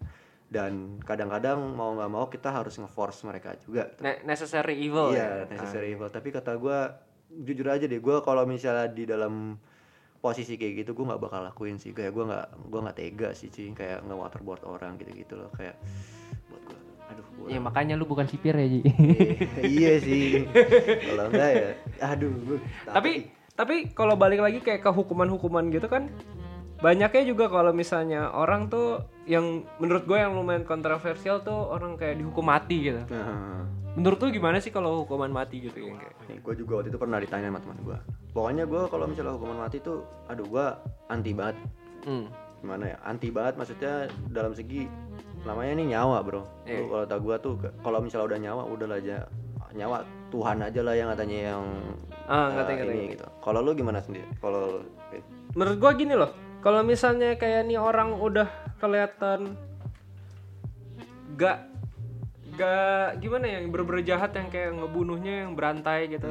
dan kadang-kadang mau nggak mau kita harus nge-force mereka juga gitu. Ne- necessary evil iya ya. necessary evil. Tapi kata gua jujur aja deh gua kalau misalnya di dalam posisi kayak gitu gua nggak bakal lakuin sih. Kayak gua nggak gua nggak tega sih cuy kayak nge waterboard orang gitu-gitu loh. Kayak buat gua aduh gua Ya makanya lu bukan sipir ya Ji. iya sih. Kalau enggak ya aduh gua tapi tapi kalau balik lagi kayak ke hukuman-hukuman gitu kan banyaknya juga kalau misalnya orang tuh yang menurut gue yang lumayan kontroversial tuh orang kayak dihukum mati gitu. Nah, Menurut lu gimana sih kalau hukuman mati gitu yang kayak? gue juga waktu itu pernah ditanya sama teman gue pokoknya gue kalau misalnya hukuman mati tuh aduh gue anti banget Hmm. gimana ya anti banget maksudnya dalam segi namanya nih nyawa bro. Lu kalau tak gue tuh kalau misalnya udah nyawa udah lah aja nyawa Tuhan aja lah yang katanya yang Ah, eh, ngerti, ngerti. ini gitu kalau lu gimana sendiri kalau eh, Menurut gua gini loh, kalau misalnya kayak nih orang udah kelihatan gak gak gimana ya, yang bener-bener jahat yang kayak ngebunuhnya yang berantai gitu,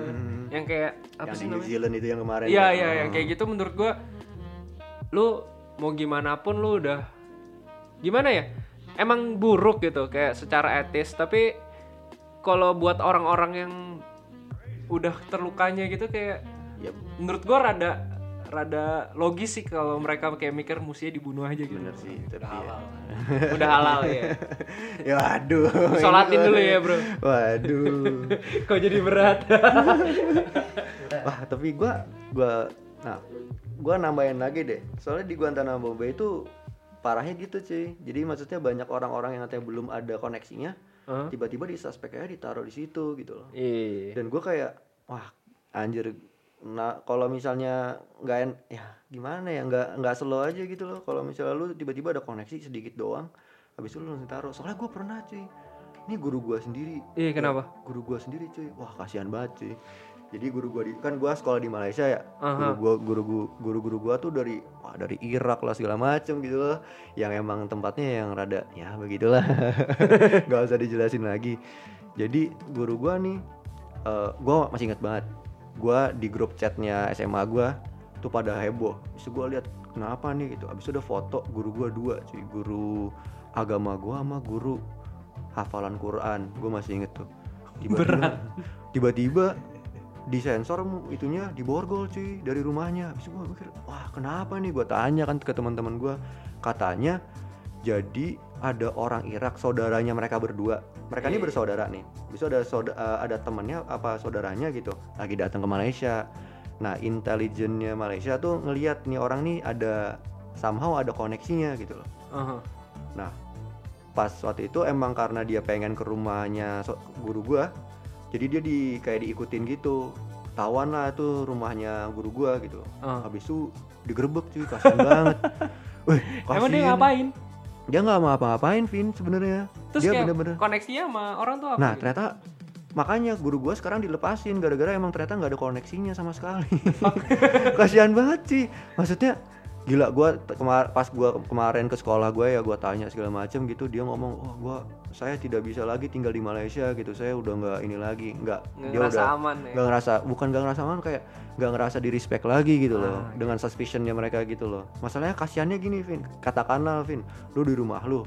yang kayak yang apa sih di New namanya? Zealand itu yang kemarin Iya kan? iya Oh. yang kayak gitu menurut gua lu mau gimana pun lu udah gimana ya emang buruk gitu kayak secara etis tapi kalau buat orang-orang yang udah terlukanya gitu kayak Yap, menurut gua rada rada logis sih kalau mereka kayak mikir musuhnya dibunuh aja gitu bener sih tapi ya. (laughs) udah halal ya ya waduh Sholatin dulu ya, bro. waduh (laughs) kok jadi berat (laughs) Wah, tapi gua gua nah, gua nambahin lagi deh. Soalnya di Guantanamo Bay itu parahnya gitu, cuy. Jadi maksudnya banyak orang-orang yang katanya belum ada koneksinya, tiba-tiba di suspeknya ditaruh di situ gitu loh. iya Dan gua kayak wah, anjir nah kalau misalnya nggak en- ya gimana ya nggak nggak slow aja gitu loh. Kalau misalnya lu tiba-tiba ada koneksi sedikit doang habis itu lu langsung taruh. Soalnya gua pernah cuy. Ini guru gua sendiri. Iya, kenapa? guru gua sendiri cuy. Wah kasihan banget cuy. Jadi guru gua di kan gua sekolah di Malaysia ya. Guru Aha. gua guru guru guru guru gua tuh dari wah dari Irak lah segala macem gitu loh. Yang emang tempatnya yang rada ya begitulah. (laughs) Nggak usah dijelasin lagi. Jadi guru gua nih eh gua masih ingat banget gua di grup chatnya SMA gua tuh pada heboh. Terus gua lihat kenapa nih? Gitu. Abis itu ada foto guru gua dua cuy. Guru agama gua sama guru hafalan Quran. Gue masih inget tuh. Tiba-tiba tiba-tiba disensor itunya diborgol cuy dari rumahnya. Habis itu gue mikir wah kenapa nih? Gue tanya kan ke teman-teman gue katanya Jadi ada orang Irak saudaranya mereka berdua. Mereka ini bersaudara nih. Bisa ada sauda- eh, ada temannya apa saudaranya gitu lagi datang ke Malaysia. Nah, intelijennya Malaysia tuh ngelihat nih orang nih ada somehow ada koneksinya gitu loh. Aha. Nah, pas waktu itu emang karena dia pengen ke rumahnya guru gua, jadi dia di kayak diikutin gitu. Tawan lah itu rumahnya guru gua gitu. Ah. Habis itu digerebek cuy, kasian banget. (laughs) Wih, Emang dia kasian. ngapain? Dia nggak mau apa-apain, Vin sebenarnya. Terus Dia kayak bener-bener. koneksinya sama orang tuh apa? Nah, gitu? ternyata makanya guru gua sekarang dilepasin gara-gara emang ternyata nggak ada koneksinya sama sekali. (laughs) Kasihan banget sih. Maksudnya gila gua t- kemar pas gua kemarin ke sekolah gua ya gua tanya segala macam gitu dia ngomong oh gua saya tidak bisa lagi tinggal di Malaysia gitu saya udah nggak ini lagi nggak dia ngerasa udah aman ya? nggak ngerasa bukan nggak ngerasa aman kayak nggak ngerasa di respect lagi gitu loh Ah, dengan suspicionnya mereka gitu loh masalahnya kasihannya gini Vin katakanlah Vin lu di rumah lu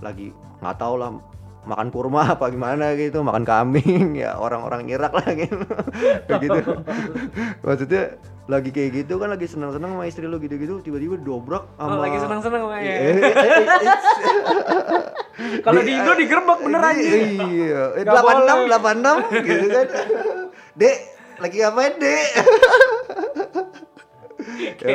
lagi nggak tahu lah makan kurma apa gimana gitu makan kambing (laughs) ya orang-orang Irak lah gitu (laughs) gitu (laughs) maksudnya lagi kayak gitu kan lagi senang-senang sama istri lu gitu-gitu tiba-tiba dobrak Oh, sama lagi senang-senang sama ya. Eh, eh, eh, Kalau di Indo digerebek bener aja. Iya, eh, Nggak 86 boleh. 86 gitu kan. Dek, lagi ngapain, Dek? (laughs) Di,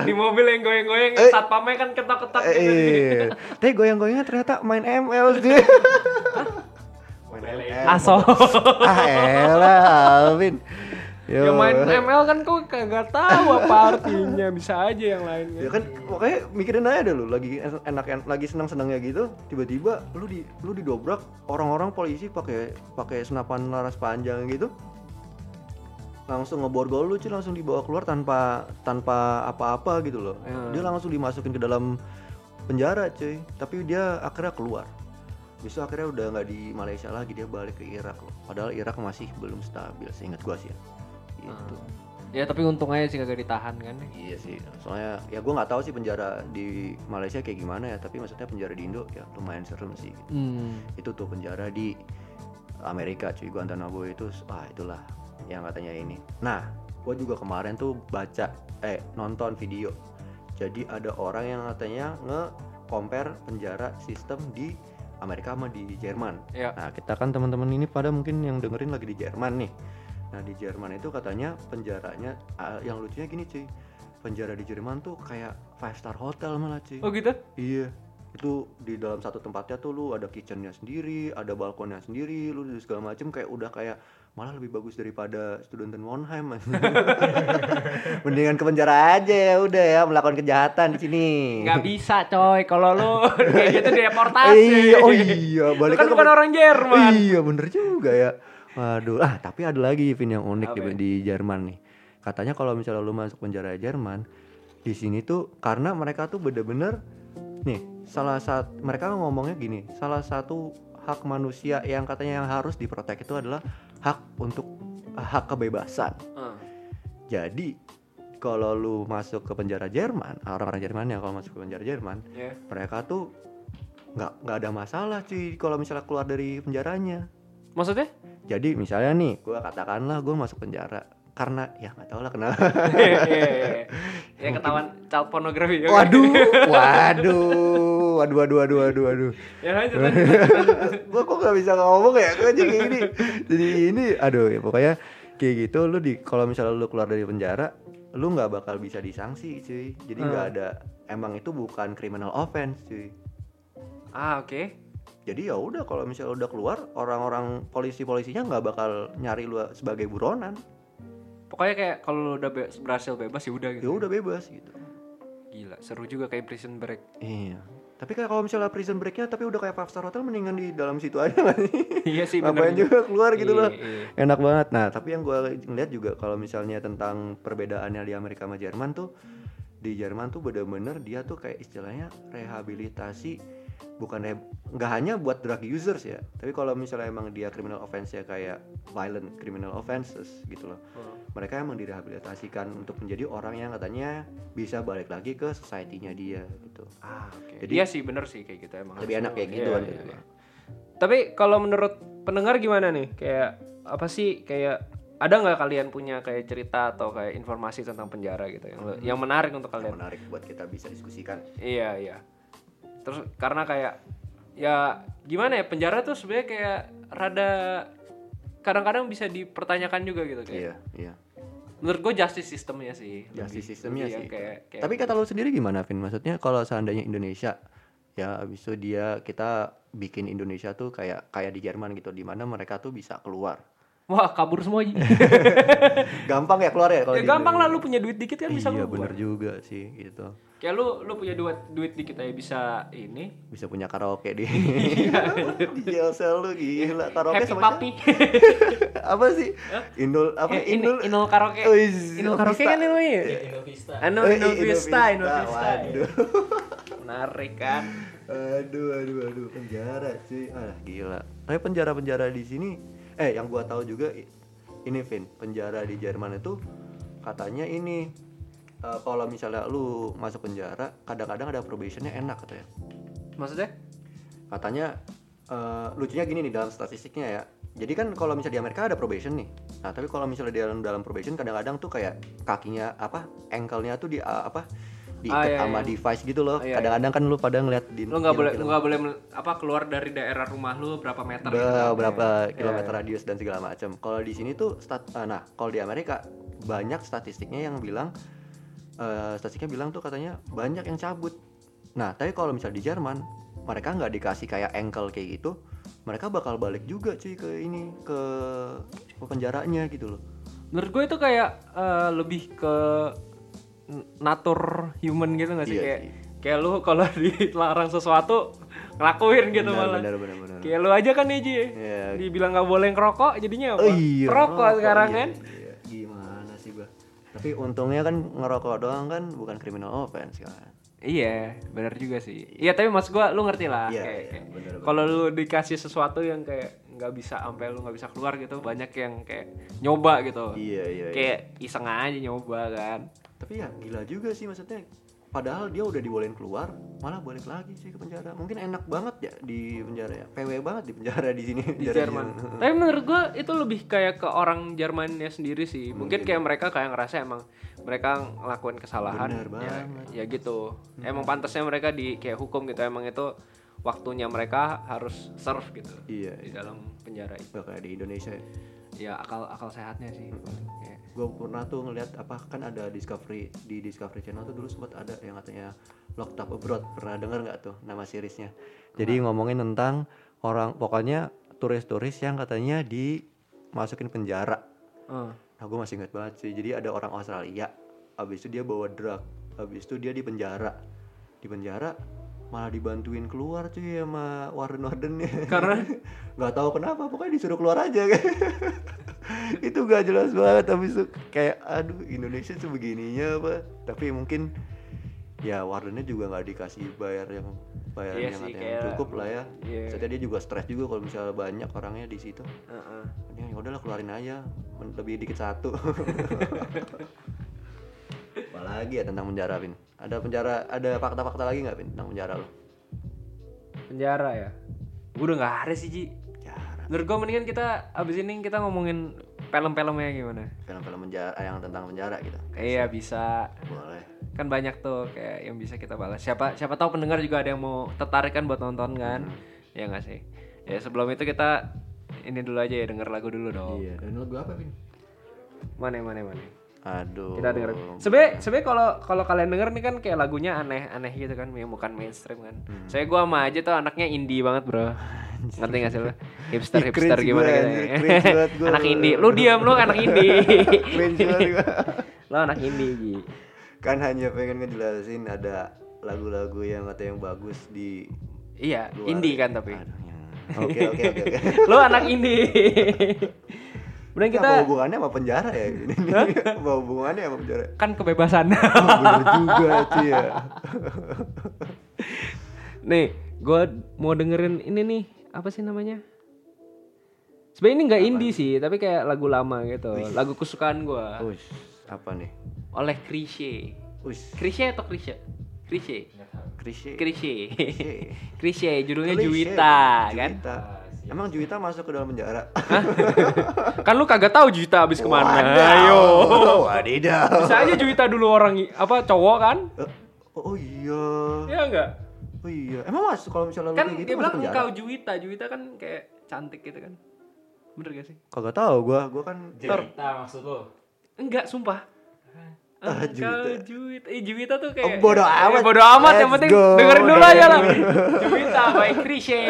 di mobil yang goyang-goyang, Eh. satpamnya kan ketok-ketok Eh, gitu. Iya. Teh goyang-goyangnya ternyata main ML sih. main ML. Aso. Ah, elah, Alvin. Yo. ya main ML kan kok kagak tahu apa artinya, bisa aja yang lain Ya kan makanya mikirin aja deh lu lagi enak en- lagi senang-senangnya gitu tiba-tiba lu di lu didobrak orang-orang polisi pakai pakai senapan laras panjang gitu langsung ngeborgol lu cuy langsung dibawa keluar tanpa tanpa apa-apa gitu loh Ya. dia langsung dimasukin ke dalam penjara cuy tapi dia akhirnya keluar Besok akhirnya udah nggak di Malaysia lagi dia balik ke Irak loh padahal Irak masih belum stabil seingat gua sih ya gitu Ya tapi untung aja sih kagak ditahan kan. Iya sih, soalnya ya gue nggak tahu sih penjara di Malaysia kayak gimana ya, tapi maksudnya penjara di Indo ya lumayan serem sih. gitu. Hmm. Itu tuh penjara di Amerika cuy, Guantanamo itu, ah itulah yang katanya ini. Nah, gue juga kemarin tuh baca, eh nonton video. Jadi ada orang yang katanya nge-compare penjara sistem di Amerika sama di Jerman. Ya. Nah, kita kan teman-teman ini pada mungkin yang dengerin lagi di Jerman nih. Nah, di Jerman itu katanya penjaranya ah, yang lucunya gini cuy. Penjara di Jerman tuh kayak five star hotel malah cuy. Oh gitu? Iya. Itu di dalam satu tempatnya tuh lu ada kitchennya sendiri, ada balkonnya sendiri, lu segala macem kayak udah kayak malah lebih bagus daripada Studenten Monheim. (laughs) Mendingan ke penjara aja ya udah ya melakukan kejahatan di sini. Nggak bisa coy, kalau lu (laughs) kayak gitu deportasi. Iya, oh iya, balik kan bukan orang Jerman. Iya, bener juga ya. Waduh, ah tapi ada lagi Vin yang unik di, ya? di Jerman nih. Katanya kalau misalnya lu masuk penjara Jerman, di sini tuh karena mereka tuh bener-bener nih salah satu mereka ngomongnya gini, salah satu hak manusia yang katanya yang harus diprotek itu adalah hak untuk hak kebebasan. Hmm. Jadi kalau lu masuk ke penjara Jerman, orang-orang Jerman yang kalau masuk ke penjara Jerman, Ya. mereka tuh nggak nggak ada masalah cuy kalau misalnya keluar dari penjaranya. Maksudnya? Jadi misalnya nih, gua katakanlah gua masuk penjara karena ya nggak tahu lah kenapa. (laughs) Iya, iya, iya. ya ketahuan child pornography. oke. waduh, (laughs) waduh, waduh, waduh, waduh, waduh, waduh. Ya (laughs) lanjut, gua kok nggak bisa ngomong ya, gua jadi gini. Jadi ini, aduh ya pokoknya kayak gitu. Lu di kalau misalnya lu keluar dari penjara, lu nggak bakal bisa disanksi cuy. Jadi nggak Hmm. ada, emang itu bukan criminal offense cuy. Ah, oke. Jadi ya udah kalau misalnya udah keluar orang-orang polisi-polisinya nggak bakal nyari lu sebagai buronan. Pokoknya kayak kalau lu udah be- berhasil bebas ya udah gitu. Ya udah bebas gitu. Gila, seru juga kayak prison break. Iya. Tapi kayak kalau misalnya prison breaknya tapi udah kayak five star hotel mendingan di dalam situ aja sih? iya sih bener Ngapain juga keluar gitu Iya, loh. iya. Enak banget. Nah, tapi yang gue ngeliat juga kalau misalnya tentang perbedaannya di Amerika sama Jerman tuh di Jerman tuh bener-bener dia tuh kayak istilahnya rehabilitasi bukan re- nggak hanya buat drug users ya tapi kalau misalnya emang dia criminal offense ya kayak violent criminal offenses gitu loh Hmm. mereka emang direhabilitasikan untuk menjadi orang yang katanya bisa balik lagi ke society-nya dia gitu Ah, oke. Jadi- iya sih bener sih kayak gitu emang. lebih enak kayak Iya, gitu kan iya, gitu. iya. Tapi kalau menurut pendengar gimana nih? Kayak apa sih kayak ada nggak kalian punya kayak cerita atau kayak informasi tentang penjara gitu yang Hmm. yang menarik untuk yang kalian? menarik buat kita bisa diskusikan Iya, iya. Terus karena kayak ya gimana ya penjara tuh sebenarnya kayak rada kadang-kadang bisa dipertanyakan juga gitu kayak Iya, iya. menurut gue justice sistemnya sih Justice sistemnya sih. kayak, kayak Tapi kata lu sendiri gimana, Vin? Maksudnya kalau seandainya Indonesia ya abis itu dia kita bikin Indonesia tuh kayak kayak di Jerman gitu di mana mereka tuh bisa keluar. wah kabur semua. (laughs) Gampang ya keluar ya kalau ya gampang lah lu punya duit dikit kan bisa Iya, keluar. bener juga sih gitu. Kayak lu lu punya duit duit dikit aja bisa ini Bisa punya karaoke di di jail cell lu gila karaoke happy sama papi (laughs) apa sih? Indul apa Eh, Indul? Inul karaoke Wis, Inul karaoke Vista. kan namanya Innovista. Anu Eh, Inul Vista Inul Vista, Vista Waduh. (laughs) menarik kan Aduh, aduh, aduh, penjara sih. Ah, gila. Tapi penjara-penjara di sini, eh yang gua tahu juga ini Vin, penjara di Jerman itu katanya ini eh, kalau misalnya lu masuk penjara, kadang-kadang ada probationnya enak katanya. maksudnya Katanya eh, lucunya gini nih dalam statistiknya ya. Jadi kan kalau misalnya di Amerika ada probation nih. Nah, tapi kalau misalnya di dalam dalam probation kadang-kadang tuh kayak kakinya apa, ankle-nya tuh di ah, apa diikat Ah, iya, sama iya. device gitu loh. Iya, iya. Kadang-kadang kan lu pada ngeliat di lu nggak boleh lu nggak boleh apa keluar dari daerah rumah lu berapa meter Be- gitu berapa Iya, kilometer iya. radius dan segala macam. Kalau di sini tuh stat, nah kalau di Amerika banyak statistiknya yang bilang eh, statistiknya bilang tuh katanya banyak yang cabut. Nah tapi kalau misal di Jerman mereka nggak dikasih kayak ankle kayak gitu, mereka bakal balik juga cuy ke ini ke, ke penjaranya gitu loh. menurut gue itu kayak eh, lebih ke natur human gitu nggak sih Iya kayak sih. kayak lu kalau (laughs) dilarang sesuatu ngelakuin gitu Benar, malah benar, benar, benar. kayak lu aja kan nih Ji Iya. dibilang nggak boleh ngerokok jadinya apa Oh iya, rokok ngerokok, sekarang iya, kan Tapi untungnya kan ngerokok doang kan bukan criminal offense kan. Iya, benar juga sih. Iya, tapi mas gua lu ngerti lah. Iya, kayak, iya, kayak kalau lu dikasih sesuatu yang kayak nggak bisa sampai lu nggak bisa keluar gitu, banyak yang kayak nyoba gitu. Iya iya. iya. Kayak iseng aja nyoba kan. tapi ya gila juga sih maksudnya padahal dia udah dibolehin keluar malah balik lagi sih ke penjara mungkin enak banget ya di penjara ya PW banget di penjara di sini (laughs) di Jerman. Tapi menurut gua itu lebih kayak ke orang Jermannya sendiri sih. Mungkin kayak mereka kayak ngerasa emang mereka ngelakuin kesalahan. Bener ya, banget. Hmm. ya gitu. Emang pantasnya mereka di kayak hukum gitu. Emang itu waktunya mereka harus serve gitu iya di dalam penjara itu. Kayak di Indonesia ya. Ya akal akal sehatnya sih. Kayak, gue pernah tuh ngeliat apa kan ada Discovery di Discovery Channel tuh dulu sempat ada yang katanya Locked Up Abroad. Pernah denger nggak tuh nama seriesnya? Jadi ngomongin tentang orang pokoknya turis-turis yang katanya dimasukin penjara. Eh, Nah gue masih ingat banget sih. Jadi ada orang Australia Abis itu dia bawa drug Abis itu dia di penjara. Di penjara Malah dibantuin keluar cuy sama warden-wardennya Karena? (laughs) Gak tahu kenapa Pokoknya disuruh keluar aja (laughs) Itu gak jelas banget itu kayak Aduh Indonesia tuh begininya apa Tapi mungkin Ya wardennya juga nggak dikasih bayar yang bayar Iya yang sih, kayak- cukup lah ya. Maksudnya dia juga stres juga kalau misalnya banyak orangnya di situ Heeh. ya udahlah keluarin aja lebih dikit satu (laughs) apalagi ya tentang penjara Vin ada penjara ada fakta-fakta lagi nggak Vin tentang penjara lo penjara ya. Gue udah nggak ada sih Ji. penjara Menurut gue mendingan kita abis ini kita ngomongin film-filmnya gimana? film-film penjara yang tentang penjara gitu Iya bisa. boleh Kan banyak tuh kayak yang bisa kita balas. Siapa siapa tahu pendengar juga ada yang mau tertarik kan buat nonton kan? Ya nggak sih. Ya sebelum itu kita ini dulu aja ya denger lagu dulu dong. iya dan lagu apa Vin Mana mana mana. Aduh Kita denger. Sebenarnya sebenarnya kalau kalau kalian denger nih kan kayak lagunya aneh-aneh gitu kan, yang bukan mainstream kan. Hmm. Saya gua sama aja tuh anaknya indie banget, Bro. Ngerti gak sih lu? Hipster (laughs) Ih, hipster gimana gitu. gua. anak indie. Lu diam lu anak indie. (laughs) (laughs) Lu anak indie, Ji. kan hanya pengen ngejelasin ada lagu-lagu yang kata yang bagus di Iya, luar indie kan tapi. Aduh, ya. oke oke oke oke lu anak indie. Kemudian kita apa hubungannya sama penjara ya (laughs) ini apa hubungannya sama penjara kan kebebasan. (laughs) oh, bener juga sih ya (laughs) nih, gua mau dengerin ini nih, apa sih namanya? Sebenarnya ini nggak indie sih, tapi kayak lagu lama gitu. Lagu kesukaan gua. Ush, apa nih Oleh Krisye. Ush, Krisye atau Krisye? Krisye. Krisye Krisye. Krisye, judulnya Krisye, Juwita, kan? Juwita. Emang Juwita masuk ke dalam penjara? Kan lu kagak tahu Juwita habis ke mana. Wadaw. Ayo. Wadidaw. Bisa aja Juwita dulu orang apa cowok kan? Eh, Oh iya. Iya enggak? Oh iya, emang mas kalau misalnya lu kan kayak gitu dia masuk bilang penjara? engkau Juwita Juwita kan kayak cantik gitu kan bener gak sih Kagak tahu gua, gua kan Cerita maksud lo. enggak sumpah Ah, Juwita. Juwita eh Juwita tuh kayak Oh, bodo eh, amat. bodo amat yang Let's penting go. dengerin dulu aja lah (laughs) Juwita by Krisye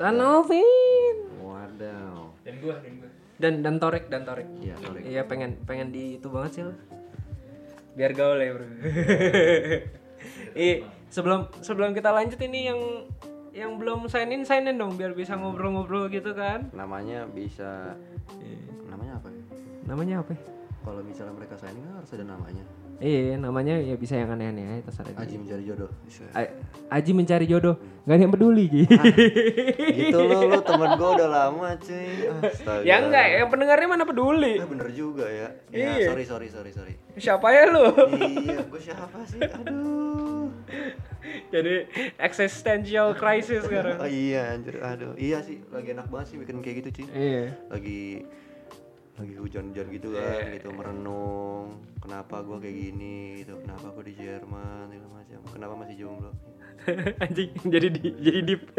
Aji Tanovin. Wadaw Dan gua, dan gua. Dan dan Torek, dan Torek. Iya sorry Iya pengen pengen di itu banget sih lo. Biar gaul ya bro. (laughs) Ih sebelum sebelum kita lanjut ini yang yang belum sign in sign in dong biar bisa ngobrol-ngobrol gitu kan. Namanya bisa Iya. Namanya apa ya? Namanya apa? ya? Kalau misalnya mereka signing kan harus ada namanya Iya namanya ya bisa yang aneh-aneh aja terserah. Aji mencari jodoh Bisa. Aji mencari jodoh, gak ada yang peduli Ji. Gitu lo, lo (laughs) temen gue udah lama cuy Astaga ya enggak, yang pendengarnya mana peduli. Eh, bener juga ya Ya Iya. sorry sorry sorry sorry Siapa ya lu? Iya gue siapa sih Aduh Jadi existential crisis sekarang. Oh iya anjir aduh Iya sih lagi enak banget sih bikin kayak gitu cuy Iya. Lagi lagi hujan-hujan gitu kan gitu merenung. Kenapa gua kayak gini gitu. Kenapa gua di Jerman segala macam. Kenapa masih jomblo? (laughs) Anjing jadi di jadi deep. (laughs)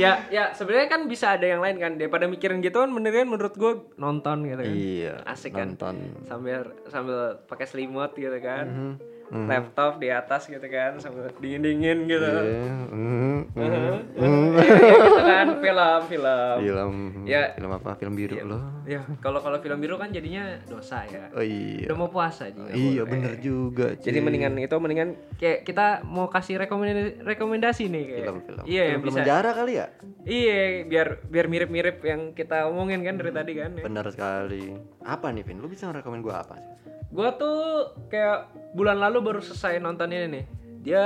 Ya ya sebenarnya kan bisa ada yang lain kan. Daripada mikirin gitu kan mendingan menurut gue nonton gitu kan. Iya asik kan? nonton. Sambil sambil pakai selimut gitu kan Mhm. laptop di atas gitu kan sambil dingin dingin gitu. Iya, mhm, mhm. (laughs) gitu kan film film. Film Ya. film apa? Film biru loh. Ya kalau kalau film biru kan jadinya dosa ya. Oh iya. Udah mau puasa juga iya boleh. bener juga jadi cuy. mendingan itu mendingan kayak kita mau kasih rekomendasi rekomendasi nih kayak. Film-film iya yang film bisa. penjara kali ya? Iya biar biar mirip mirip yang kita omongin kan dari tadi kan ya. bener sekali. Apa nih Vin? Lu bisa ngerekomen gua apa sih Gua tuh kayak bulan lalu baru selesai nonton ini nih. Dia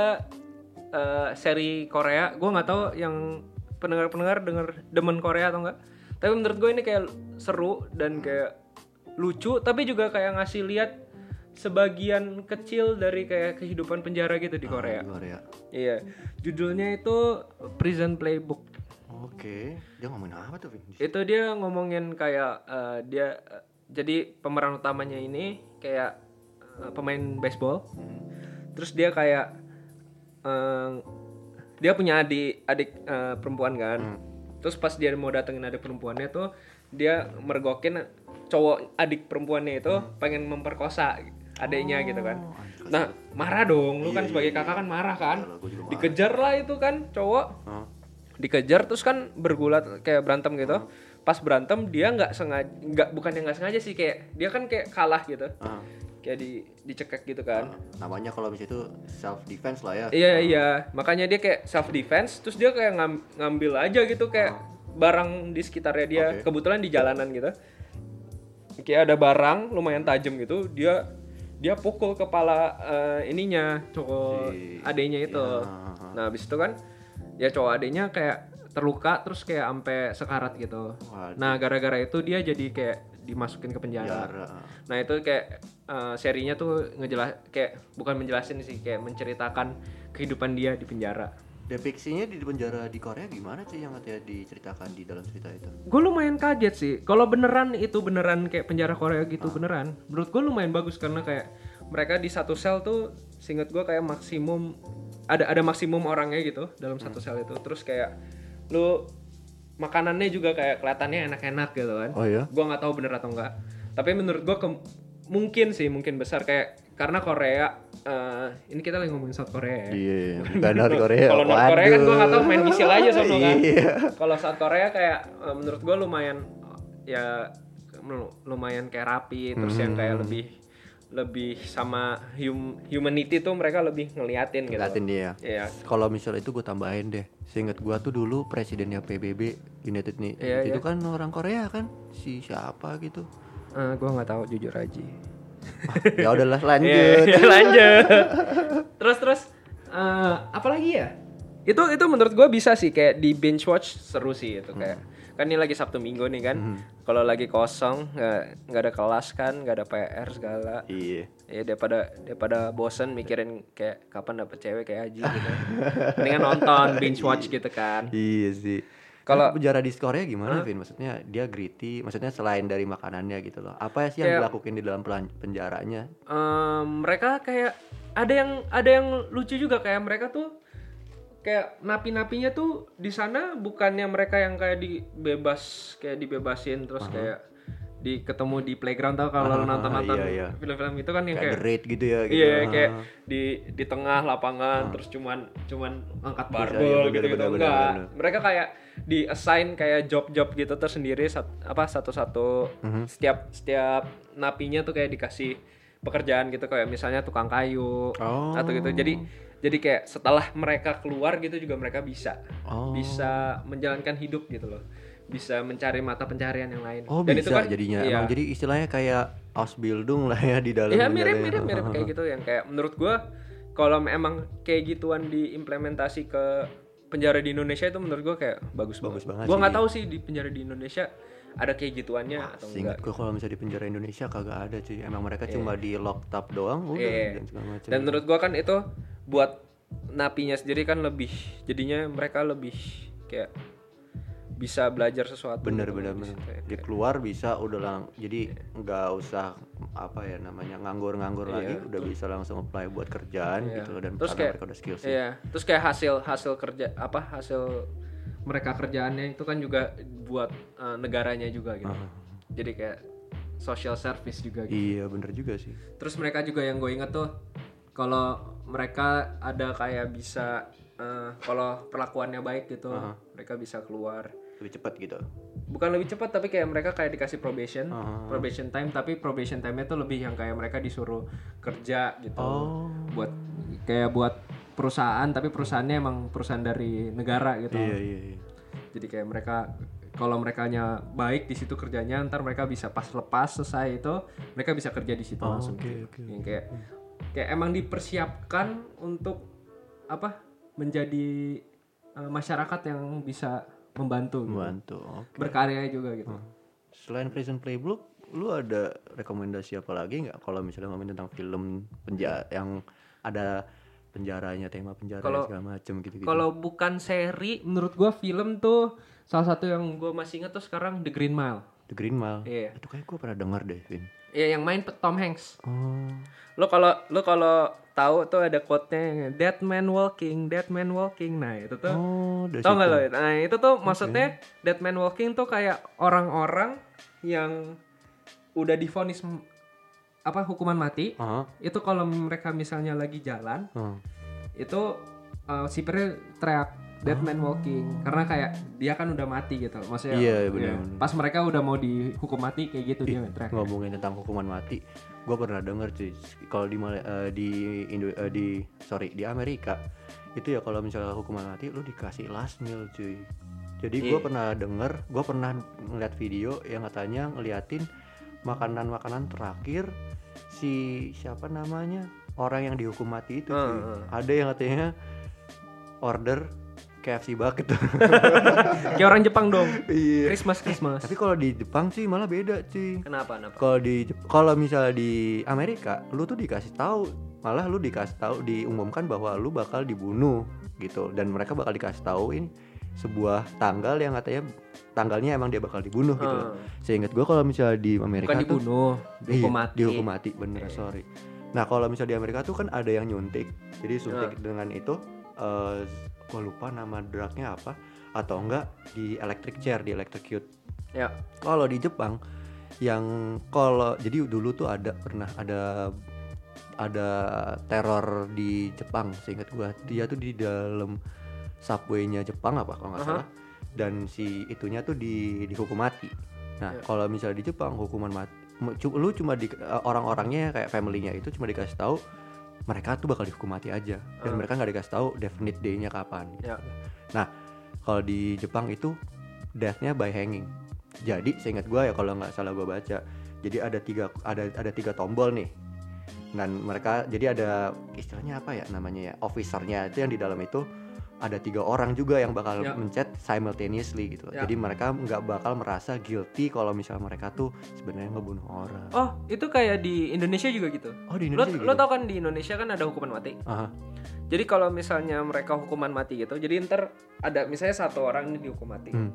eh, seri Korea. Gua nggak tahu yang pendengar-pendengar denger demen Korea atau enggak. Tapi menurut gue ini kayak seru dan kayak lucu. Tapi juga kayak ngasih lihat sebagian kecil dari kayak kehidupan penjara gitu di Korea. Korea Iya. Judulnya itu Prison Playbook. oke dia ngomongin apa tuh Vin Itu dia ngomongin kayak eh, dia eh, jadi pemeran utamanya ini kayak eh, pemain baseball. Terus dia kayak eh, dia punya adik adik eh, perempuan kan. Terus pas dia mau datengin adik perempuannya tuh dia mergokin cowok adik perempuannya itu pengen memperkosa adiknya gitu kan. Nah, marah dong. Lu kan sebagai kakak kan marah kan. Marah. Dikejar lah itu kan cowok Hah? dikejar terus kan bergulat kayak berantem gitu pas berantem dia nggak sengaja nggak bukan yang nggak sengaja sih kayak dia kan kayak kalah gitu. Ah, kayak di dicekek gitu kan. Namanya kalau misalnya itu self defense lah ya. Iya iya. Makanya dia kayak self defense terus dia kayak ngam- ngambil aja gitu kayak barang di sekitarnya dia Oke. kebetulan di jalanan gitu. Kayak ada barang lumayan tajam gitu dia dia pukul kepala eh, ininya cowok Si- adenya itu. Iya. nah habis itu kan ya cowok adenya kayak terluka terus kayak sampai sekarat gitu. Waduh. nah gara-gara itu dia jadi kayak dimasukin ke penjara. Penjara. nah itu kayak eh, serinya tuh ngejelas kayak bukan menjelasin sih kayak menceritakan kehidupan dia di penjara. Depiksinya di penjara di Korea gimana sih yang katanya diceritakan di dalam cerita itu? Gue lumayan kaget sih. Kalau beneran itu beneran kayak penjara Korea gitu beneran. Menurut gue lumayan bagus karena kayak mereka di satu sel tuh singkat gue kayak maksimum ada ada maksimum orangnya gitu dalam satu sel itu. Terus kayak lu makanannya juga kayak kelihatannya enak-enak gitu kan Oh iya? gue nggak tahu bener atau enggak tapi menurut gue mungkin sih mungkin besar kayak karena Korea eh, ini kita lagi ngomongin South Korea ya iya (laughs) bukan dari Korea kalau North Korea kan gue Waduh. nggak tahu main misil aja sono kan. Iya. Kalau South Korea kayak eh, menurut gue lumayan ya lu- lumayan kayak rapi terus yang kayak Hmm. lebih lebih sama hum- humanity tuh mereka lebih ngeliatin gitu. Ngeliatin dia. Iya. Kalau misal itu gue tambahin deh. Seingat gue tuh dulu presidennya PBB United nih. Iya, itu iya. kan orang Korea kan. Si siapa gitu. Eh, gue nggak tahu jujur aja. ya udahlah (laughs) Iya, lanjut. iya, lanjut. (laughs) terus terus eh, apa lagi ya? Itu itu menurut gue bisa sih kayak di binge watch seru sih itu kayak kan ini lagi Sabtu Minggu nih kan. Kalau lagi kosong nggak nggak ada kelas kan, nggak ada PR segala. iya. Ya daripada daripada bosen mikirin kayak kapan dapet cewek kayak Aji gitu. Mendingan nonton (laughs) binge watch gitu kan. Iya sih. Kalau- Kalau penjara di Korea gimana, Vin? Maksudnya dia gritty, maksudnya selain dari makanannya gitu loh. Apa sih yang Kayak- dilakukan di dalam penjaranya? Em, mereka kayak ada yang ada yang lucu juga kayak mereka tuh kayak napi-napinya tuh di sana bukannya mereka yang kayak dibebas kayak dibebasin terus kayak di ketemu di playground tau kalau Ah, nonton nonton iya, iya. film-film itu kan yang Kayak kayak gitu ya gitu. Iya Ah. kayak di di tengah lapangan terus cuman cuman angkat barbel iya, gitu gitu bener, enggak bener. mereka kayak di assign kayak job-job gitu tersendiri sat- apa satu-satu Mhm. setiap setiap napinya tuh kayak dikasih pekerjaan gitu kayak misalnya tukang kayu Oh. atau gitu jadi jadi kayak setelah mereka keluar gitu juga mereka bisa Oh. bisa menjalankan hidup gitu loh bisa mencari mata pencarian yang lain Oh Dan bisa itu kan jadinya. iya. Emang jadi istilahnya kayak Ausbildung lah ya di dalam Iya penjara mirip ya. mirip mirip kayak (laughs) gitu yang kayak menurut gua kalau emang kayak gituan diimplementasi ke penjara di Indonesia itu menurut gua kayak bagus Bagus banget Gua sih. nggak tahu sih di penjara di Indonesia ada kayak gituannya atau enggak. gue kalau misalnya di penjara Indonesia kagak ada cuy. Emang mereka cuma di locked up doang udah Iya. dan segala macam. Dan menurut gua kan itu buat napinya sendiri kan lebih jadinya mereka lebih kayak bisa belajar sesuatu bener gitu bener di bener dia keluar bisa udah lang jadi nggak usah apa ya namanya nganggur-nganggur lagi Iya. udah bisa langsung apply buat kerjaan Iya. gitu dan terus kayak mereka udah skills iya terus kayak hasil hasil kerja apa hasil mereka kerjaannya itu kan juga buat eh, negaranya juga gitu. Jadi kayak social service juga gitu. Iya bener juga sih. Terus mereka juga yang gue inget tuh kalau mereka ada kayak bisa eh, kalau perlakuannya baik gitu mereka bisa keluar. Lebih cepat gitu? Bukan lebih cepat tapi kayak mereka kayak dikasih probation. Ah. probation time tapi probation time-nya tuh lebih yang kayak mereka disuruh kerja gitu. Oh. buat kayak buat perusahaan tapi perusahaannya emang perusahaan dari negara gitu. Iya iya iya. Jadi kayak mereka kalau mereka baik di situ kerjanya ntar mereka bisa pas lepas selesai itu mereka bisa kerja di situ Oh, langsung gitu. oke. yang kayak kayak emang dipersiapkan untuk apa menjadi eh, masyarakat yang bisa membantu gitu. membantu oke berkarya juga gitu selain Prison Playbook lu ada rekomendasi apa lagi nggak kalau misalnya ngomongin tentang film penjara yang ada penjaranya tema penjara Kalau- segala macem gitu gitu Kalau bukan seri, menurut gua film tuh salah satu yang gua masih ingat tuh sekarang The Green Mile. The Green Mile Iya. itu kayak gue pernah dengar deh Vin Iya, yang main Tom Hanks. oh Lo kalau lo kalau tahu tuh ada quote-nya Dead Man Walking, Dead Man Walking. Nah, itu tuh oh Tau nggak situ. lo? Nah itu tuh maksudnya Dead Man Walking tuh kayak orang-orang yang udah divonis m- apa hukuman mati. Aha, Itu kalau mereka misalnya lagi jalan, ah. itu uh, sipirnya teriak Dead Man Walking karena kayak dia kan udah mati gitu. Maksudnya Iya, ya, benar-benar. pas mereka udah mau dihukum mati kayak gitu dia teriak. ngomongin tentang hukuman mati gue pernah denger cuy kalau di eh, di Indo eh, di sorry di Amerika itu ya kalau misalnya hukuman mati lu dikasih last meal cuy jadi gue Iya. pernah denger gue pernah ngeliat video yang katanya ngeliatin makanan-makanan terakhir si siapa namanya orang yang dihukum mati itu cuy. Heeh. ada yang katanya order KFC bucket (laughs) Kayak orang Jepang dong. iya Christmas Christmas. tapi kalau di Jepang sih malah beda cuy Kenapa? Kenapa? kalau di kalau misalnya di Amerika lu tuh dikasih tahu malah lu dikasih tahu diumumkan bahwa lu bakal dibunuh gitu dan mereka bakal dikasih tahu ini sebuah tanggal yang katanya tanggalnya emang dia bakal dibunuh gitu loh. Hmm. Seingat gua kalau misalnya di Amerika Bukan tuh dibunuh, dihukum Iya, mati. dihukum mati bener sorry nah kalau misalnya di Amerika tuh kan ada yang nyuntik jadi suntik Ah. dengan itu eh gua lupa nama drugnya apa atau enggak di electric chair di electrocute Ya. kalau di Jepang yang kalau jadi dulu tuh ada pernah ada ada teror di Jepang seingat gua dia tuh di dalam subway-nya Jepang apa kalau nggak Aha. salah dan si itunya tuh di dihukum mati nah Ya. kalau misalnya di Jepang hukuman mati lu cuma di eh, orang-orangnya kayak family-nya itu cuma dikasih tahu mereka tuh bakal dihukum mati aja dan Ah. mereka nggak dikasih tahu definite day-nya kapan gitu. Ya. nah kalau di Jepang itu death-nya by hanging jadi seingat gua ya kalau nggak salah gua baca jadi ada tiga ada ada tiga tombol nih dan mereka jadi ada istilahnya apa ya namanya ya officernya itu yang di dalam itu ada tiga orang juga yang bakal Ya. mencet simultaneously gitu Ya. jadi mereka nggak bakal merasa guilty kalau misalnya mereka tuh sebenarnya ngebunuh orang Oh, itu kayak di Indonesia juga gitu. oh di Lo, Indonesia lo gitu? tau kan di Indonesia kan ada hukuman mati. Aha. Jadi kalau misalnya mereka hukuman mati gitu, jadi ntar ada misalnya satu orang ini dihukum mati. Hmm.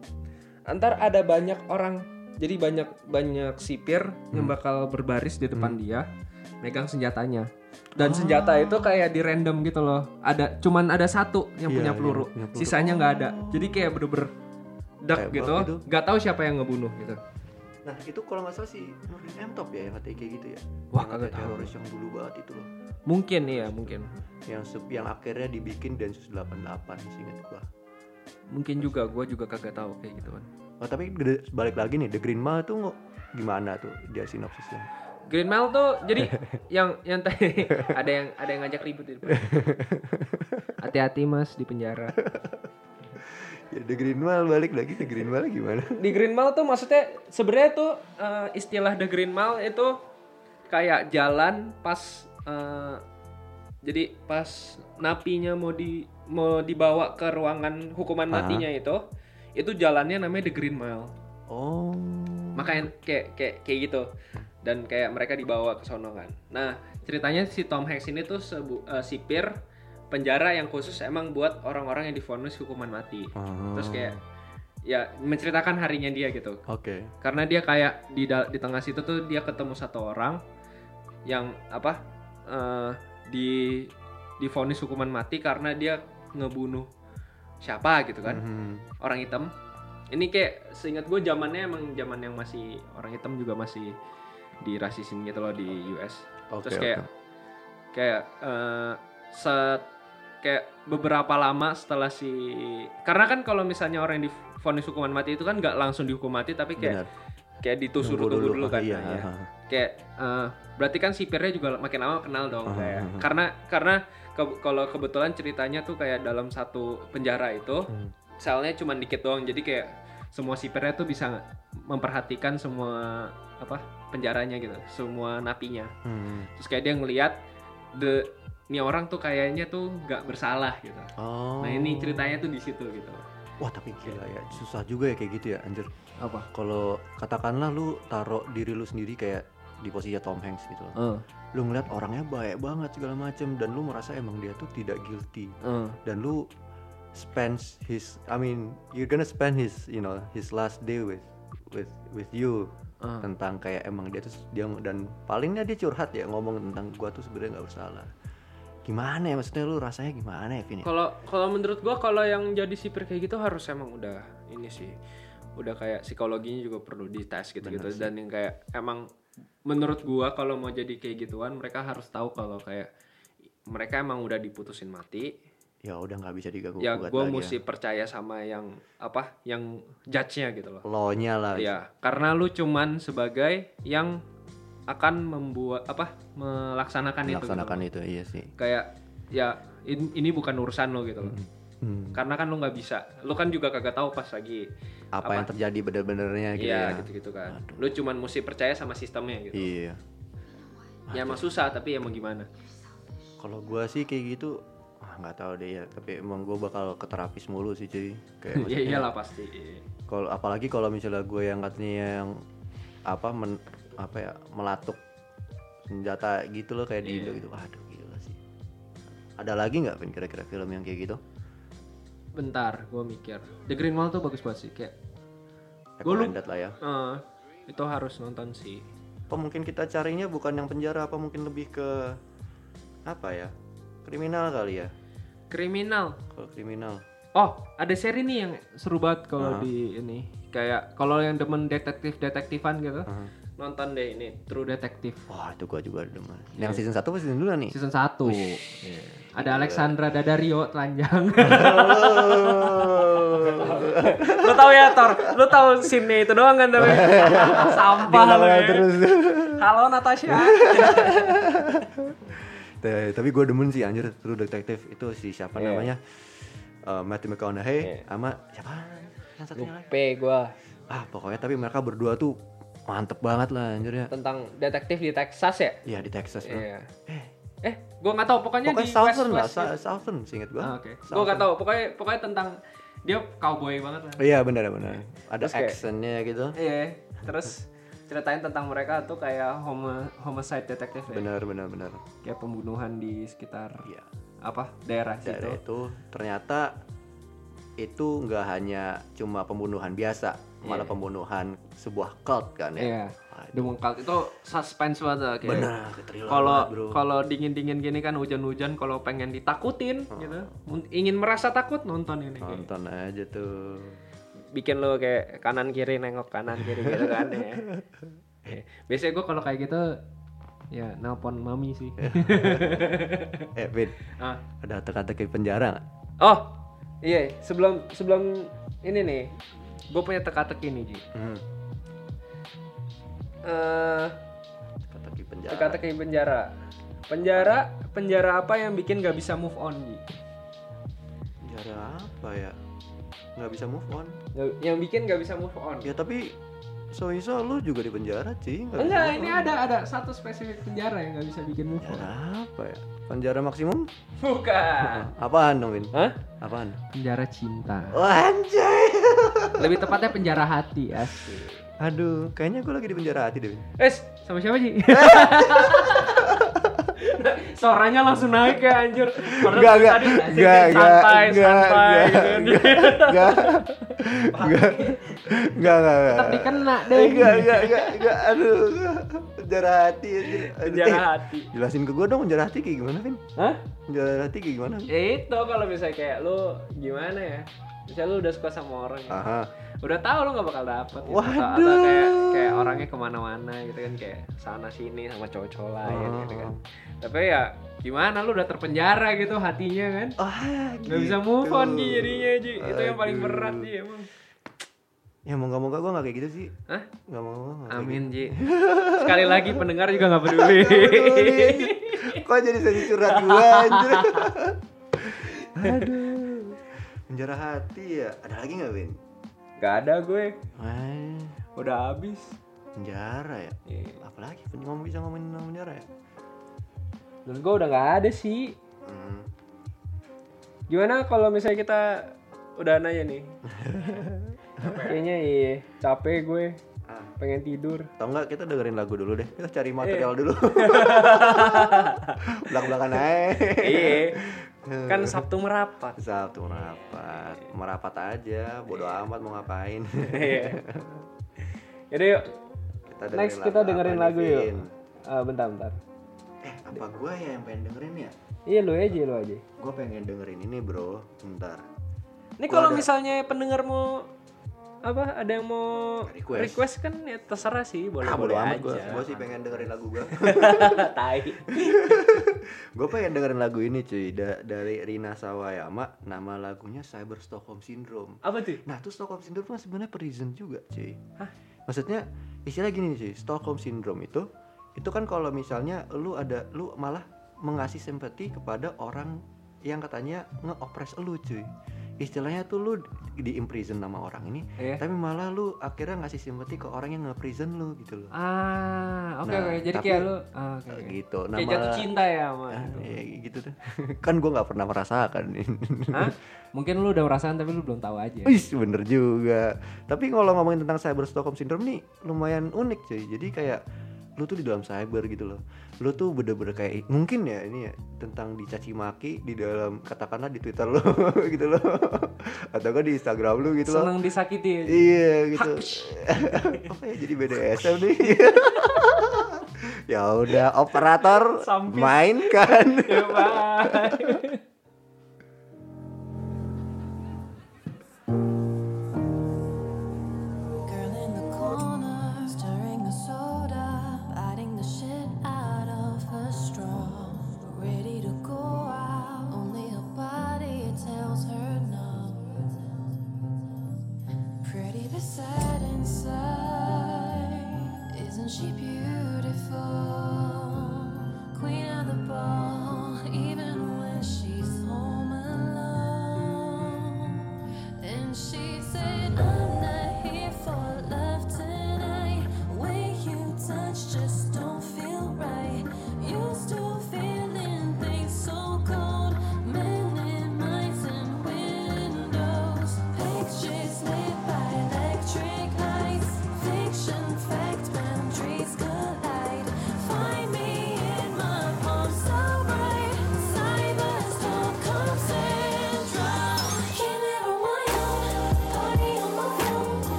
Ntar ada banyak orang, jadi banyak banyak sipir yang Hmm. bakal berbaris di depan dia, megang senjatanya. Dan senjata itu kayak di random gitu loh. Ada cuman ada satu yang Iya, punya peluru, punya peluru. sisanya nggak ada. Jadi kayak bener-bener dak gitu, nggak tahu siapa yang ngebunuh gitu. nah itu kalau nggak salah si Nurdin M Top ya yang katanya kayak gitu ya Wah, Yang kagak tahu. teroris yang dulu banget itu loh Mungkin iya, mungkin. yang se- yang akhirnya dibikin Densus 88 seingat gua Mungkin juga gue juga kagak tahu kayak gitu kan. Oh, tapi balik lagi nih The Green Mile tuh gimana tuh dia sinopsisnya? Green Mile tuh jadi (laughs) yang yang tadi (laughs) ada yang ada yang ngajak ribut di depan. (laughs) Hati-hati Mas di penjara. Ya The Green Mile balik lagi The Green Mile gimana? Di Green Mile tuh maksudnya sebenarnya tuh eh, istilah The Green Mile itu kayak jalan pas eh, jadi pas napinya mau di mau dibawa ke ruangan hukuman matinya itu itu jalannya namanya The Green Mile. Oh. makanya kayak kayak kayak gitu dan kayak mereka dibawa ke sono kan nah ceritanya si Tom Hanks ini tuh sebu, eh, sipir penjara yang khusus emang buat orang-orang yang divonis hukuman mati Oh. terus kayak ya menceritakan harinya dia gitu Oke. karena dia kayak di di tengah situ tuh dia ketemu satu orang yang apa eh, di divonis hukuman mati karena dia ngebunuh siapa gitu kan Mhm. orang hitam ini kayak seingat gue zamannya emang zaman yang masih orang hitam juga masih dirasisin gitu loh di US Oke. terus kayak oke. kayak eh, set kayak beberapa lama setelah si karena kan kalau misalnya orang yang divonis hukuman mati itu kan nggak langsung dihukum mati tapi kayak Benar. kayak Nunggu tunggu dulu, kan Iya. Ya. kayak eh, berarti kan sipirnya juga makin lama kenal dong Ah, kayak karena karena ke- kalau kebetulan ceritanya tuh kayak dalam satu penjara itu Hmm. selnya cuma dikit doang jadi kayak semua sipirnya tuh bisa memperhatikan semua apa penjaranya gitu semua napinya Hmm. terus kayak dia ngelihat the ini orang tuh kayaknya tuh nggak bersalah gitu Oh. nah ini ceritanya tuh di situ gitu Wah tapi gila ya, susah juga ya kayak gitu ya anjir. apa Kalau katakanlah lu taruh diri lu sendiri kayak di posisi Tom Hanks gitu loh. Eh, Lu ngeliat orangnya baik banget segala macem dan lu merasa emang dia tuh tidak guilty eh. dan lu spends his I mean you're gonna spend his you know his last day with with with you. Ah. tentang kayak emang dia tuh dia dan palingnya dia curhat ya ngomong tentang gua tuh sebenarnya nggak bersalah. Gimana ya maksudnya lu rasanya gimana ya Vin ya? Kalau kalau menurut gua kalau yang jadi sipir kayak gitu harus emang udah ini sih. Udah kayak psikologinya juga perlu dites gitu-gitu. Dan yang kayak emang menurut gua kalau mau jadi kayak gituan mereka harus tahu kalau kayak mereka emang udah diputusin mati ya udah nggak bisa diganggu ya lagi mesti percaya sama yang apa yang judge-nya gitu loh. Ya. law-nya lah. Ya karena lu cuman sebagai yang akan membuat apa melaksanakan, itu gitu melaksanakan loh. itu iya sih. Kayak ya in- ini bukan urusan lo gitu loh. Hmm. karena kan lu nggak bisa. Lu kan juga kagak tahu pas lagi apa, Apa? yang terjadi bener-benernya gitu iya ya. gitu gitu kan. Aduh. lu cuman mesti percaya sama sistemnya gitu. Iya. Ya emang susah tapi ya mau gimana? Kalau gua sih kayak gitu nggak tahu deh ya tapi emang gua bakal ke terapis mulu sih cuy. Kayak (laughs) ya maksudnya, iyalah pasti. kalau apalagi kalau misalnya gue yang katanya yang apa men, apa ya melatuk senjata gitu loh kayak di Iya. Indo gitu. Aduh gila sih. Ada lagi nggak Vin kira-kira film yang kayak gitu? Bentar gue mikir. The Green Mile tuh bagus banget sih kayak Gua lu- lah ya. Eh, itu harus nonton sih. Apa mungkin kita carinya bukan yang penjara apa mungkin lebih ke apa ya kriminal kali ya kriminal. Kalau kriminal. Oh ada seri nih yang seru banget kalau Ah. di ini. Kayak kalau yang demen detektif detektifan gitu Ah. nonton deh ini True Detective. Wah itu gua juga demen. Iya. yang season 1 apa season 2 nih? Season 1 ada Alexandra Daddario telanjang. (laughs) Lu tahu ya Tor lu tahu scene itu doang kan tapi (laughs) sampah lu ya. halo Natasha (laughs) tapi gue demen sih anjir True Detective itu si siapa Iya. namanya Eh, Matthew McConaughey Iya. sama siapa yang satunya lupa gua ah pokoknya tapi mereka berdua tuh mantep banget lah anjir ya tentang detektif di Texas ya iya di Texas bro Iya. Eh, gua nggak tahu pokoknya, pokoknya di Southern lah West, West Sa- Southern seinget gue Ah, Oke. Gua nggak tahu pokoknya pokoknya tentang dia cowboy banget lah. iya benar benar ada Terus kayak- actionnya gitu Iya. Terus ceritain tentang mereka tuh kayak homo homicide detektif ya. benar benar benar Kayak pembunuhan di sekitar iya apa daerah situ. daerah itu ternyata itu nggak hanya cuma pembunuhan biasa malah Iya. pembunuhan sebuah cult kan ya Iya. Aduh, The Monk itu suspense banget kayak. benar Kalau kalau dingin-dingin gini kan hujan-hujan kalau pengen ditakutin Oh. gitu. Ingin merasa takut nonton ini. kayak. nonton aja tuh bikin lo kayak kanan kiri nengok kanan kiri gitu kan ya. Eh, Biasanya gue kalau kayak gitu ya nelpon mami sih. (laughs) eh Vin Ah. ada teka-teki penjara nggak? Oh iya sebelum sebelum ini nih gue punya teka-teki nih Ji. Hmm. Eh, Teka-teki penjara teka-teki penjara. Penjara penjara apa yang bikin gak bisa move on Ji? penjara apa ya nggak bisa move on Nggak- Yang bikin gak bisa move on. ya tapi so iso lu juga di penjara sih nggak Enggak, move ini on. ada ada satu spesifik penjara yang gak bisa bikin move on. penjara apa ya penjara maksimum Bukan. (laughs) apaan dong Vin Hah? apaan Penjara cinta. oh, anjay (laughs) Lebih tepatnya penjara hati, asik. aduh kayaknya gue lagi di penjara hati deh Vin. Es, sama siapa Ji? (laughs) (laughs) Suaranya langsung naik ya anjir. Enggak, enggak, tadi enggak, enggak, santai, enggak, santai enggak, gitu kan. enggak, enggak. Enggak. Enggak, enggak, enggak. Tetap dikena deh. Enggak, enggak, enggak, enggak. Aduh. Penjara hati anjir. Aduh, Penjara hati. Jelasin ke gua dong penjara hati kayak gimana, Vin? Hah? Penjara hati kayak gimana? Ya itu kalau misalnya kayak lu gimana ya? Misalnya lu udah suka sama orang ya. Aha. Udah tahu lu gak bakal dapet gitu. Atau, atau Waduh. kayak kayak orangnya ke mana-mana gitu kan kayak sana sini sama cowok-cowok lain gitu kan. Oh. Tapi ya gimana lu udah terpenjara gitu hatinya kan. Ah, Gak bisa move on Ji gitu. jadinya Ji. Itu yang paling Aduh. berat Ji emang. Ya moga-moga gua gak kayak gitu sih. Hah? Gak mau nggak Amin Ji. Sekali lagi pendengar juga gak peduli. (laughs) gitu. Peduli. Kok jadi sesi curhat gua anjir. Aduh. Penjara hati ya. Ada lagi gak, Vin? gak ada gue. Eh, Udah habis. penjara ya. Iya. Apalagi ngomong bisa ngomongin penjara ya? Dan gue udah gak ada sih. Hmm. Gimana kalau misalnya kita udah nanya nih? (laughs) Kayaknya iya, capek gue, Ah, pengen tidur. atau enggak kita dengerin lagu dulu deh. Kita cari material Eh. dulu. (laughs) Belak-belakan aja. iya. Kan Sabtu merapat. Sabtu merapat. Merapat aja, bodo amat mau ngapain. Iya. (laughs) Yaudah yuk, Kita dengerin next kita dengerin lagu yuk. Ah, bentar bentar. Apa gua ya yang pengen dengerin ya? Iya lu aja lu aja. Gua pengen dengerin ini, Bro. Bentar. Ini kalau ada- misalnya pendengar mau apa ada yang mau Request. request, kan ya terserah sih boleh Ah, boleh aja. Gua sih pengen dengerin lagu gua. (laughs) tai. (laughs) Gue pengen dengerin lagu ini cuy da- dari Rina Sawayama nama lagunya Cyber Stockholm Syndrome Apa tuh? nah tuh Stockholm Syndrome kan sebenarnya prison juga cuy Hah? maksudnya istilah gini nih cuy Stockholm Syndrome itu itu kan kalau misalnya lu ada lu malah mengasih simpati kepada orang yang katanya nge-oppress lu cuy istilahnya tuh lu di imprison sama orang ini Iya. tapi malah lu akhirnya ngasih simpati ke orang yang nge-prison lu gitu loh Ah, oke Nah, oke. Jadi tapi- kayak lu ah, oke, oke. gitu Kayak jatuh cinta ya sama. Ah, ya gitu tuh (laughs) kan gua nggak pernah merasakan Hah? Mungkin lu udah merasakan tapi lu belum tahu aja. Wih, bener juga. Tapi kalau ngomongin tentang cyber Stockholm syndrome nih lumayan unik cuy. Jadi kayak lu tuh di dalam cyber gitu loh. Lu tuh bener-bener kayak mungkin ya ini ya tentang dicaci maki di dalam katakanlah di Twitter lu (laughs) gitu loh. Atau kan di Instagram lu gitu loh. Seneng disakiti. Iya gitu. (laughs) Apa ya jadi BDSM nih? (laughs) ya udah operator Sampis. mainkan. Ya, bye. Sad inside, isn't she beautiful? Queen of the ball,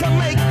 to make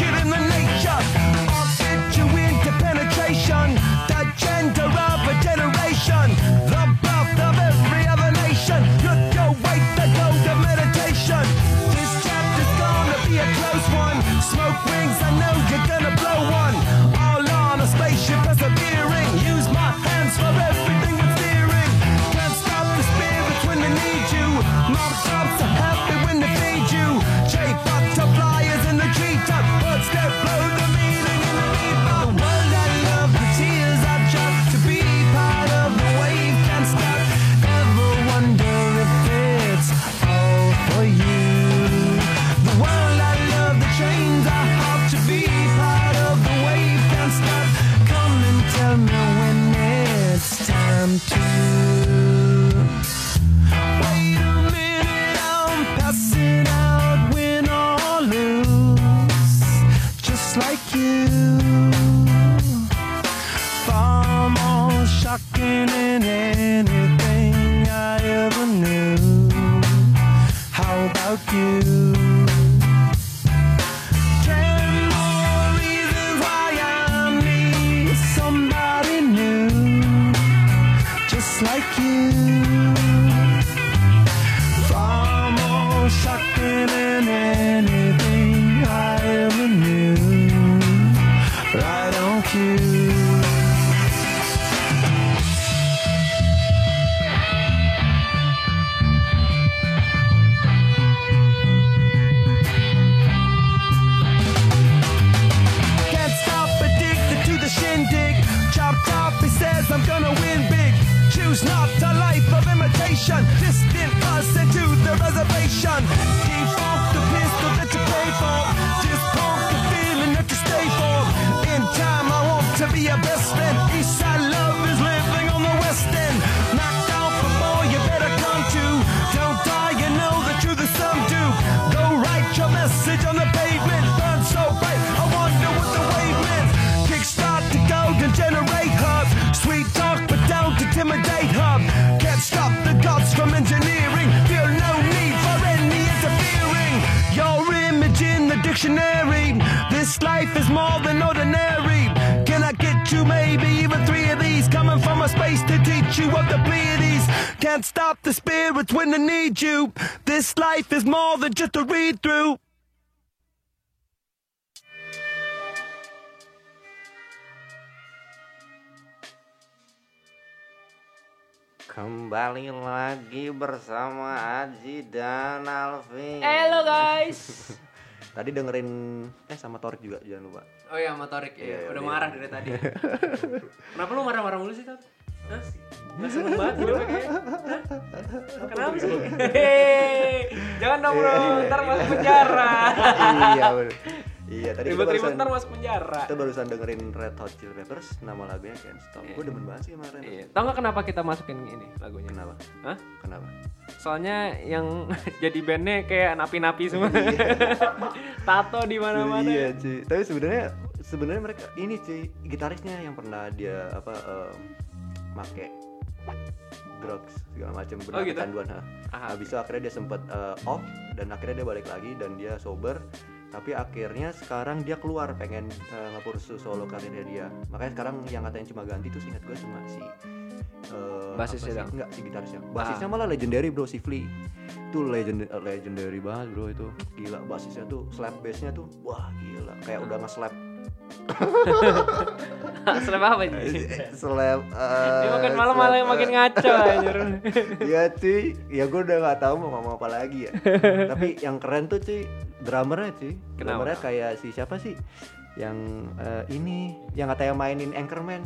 bersama Aji dan Alvin. Hello guys. (laughs) Tadi dengerin eh sama Torik juga jangan lupa. Oh iya motorik ya, Iya, udah iya. marah dari tadi. (laughs) Kenapa lu marah-marah mulu sih, Tot? Hah? Gak seneng banget hidupnya? Kenapa sih? (laughs) Jangan dong bro, ntar masuk penjara iya bener. Iya tadi Ribet-ribet barusan, ntar masuk penjara kita barusan dengerin Red Hot Chili Peppers nama lagunya Can't Stop. Gue demen banget sih kemarin. Iya. Tau gak kenapa kita masukin ini lagunya? Kenapa? Hah? Kenapa? Soalnya yang (laughs) jadi bandnya kayak napi-napi semua. (laughs) Tato di mana-mana. Iya cuy. Tapi sebenarnya sebenarnya mereka ini cuy gitarisnya yang pernah dia apa em, make drugs segala macam benar Oh, gitu? kecanduan ha. Ah, Habis itu akhirnya dia sempet eh, off dan akhirnya dia balik lagi dan dia sober. Tapi akhirnya sekarang dia keluar pengen uh, ngepursu solo karirnya dia. Makanya sekarang yang katanya cuma ganti tuh ingat gue cuma si eh, Basisnya sih? Enggak si gitarisnya. Basisnya Ah. malah legendary bro si Flea. Itu legend legendary banget bro itu. Gila basisnya tuh slap bassnya tuh wah gila kayak udah nge-slap (laughs) Selama apa sih? eh, Dia makin malam malah slap, makin eh. ngaco anjir. (laughs) Iya cuy, ya gue udah gak tahu mau ngomong apa lagi ya. (laughs) Tapi yang keren tuh cuy, drummernya cuy. Kenapa? Drummernya kayak si siapa sih? Yang eh, ini, yang katanya mainin Anchorman.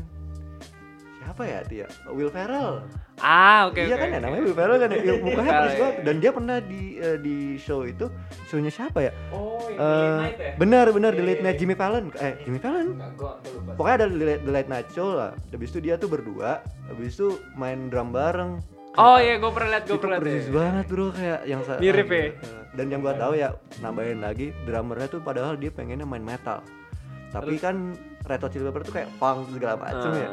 Siapa ya dia? Will Ferrell. Ah, oke iya oke, kan ya oke. namanya Will Ferrell kan ya. Iya, (laughs) Mukanya iya, banget. iya. Dan dia pernah di eh, di show itu, shownya siapa ya? Oh, yang Eh, Late Night ya? benar benar Iya, The iya, Late Night. Jimmy Fallon. Eh Jimmy Fallon. Enggak, gua gua lupa. Pokoknya ada The Late, The Late Night Show lah. Habis itu dia tuh berdua, habis itu main drum bareng. Oh iya, gue pernah liat, gue pernah liat. persis ya. banget bro kayak yang Mirip ah, ya? Dan yang gua tahu ya nambahin lagi drummernya tuh padahal dia pengennya main metal. Tapi kan Red Hot Chili Peppers tuh kayak punk segala macem ya.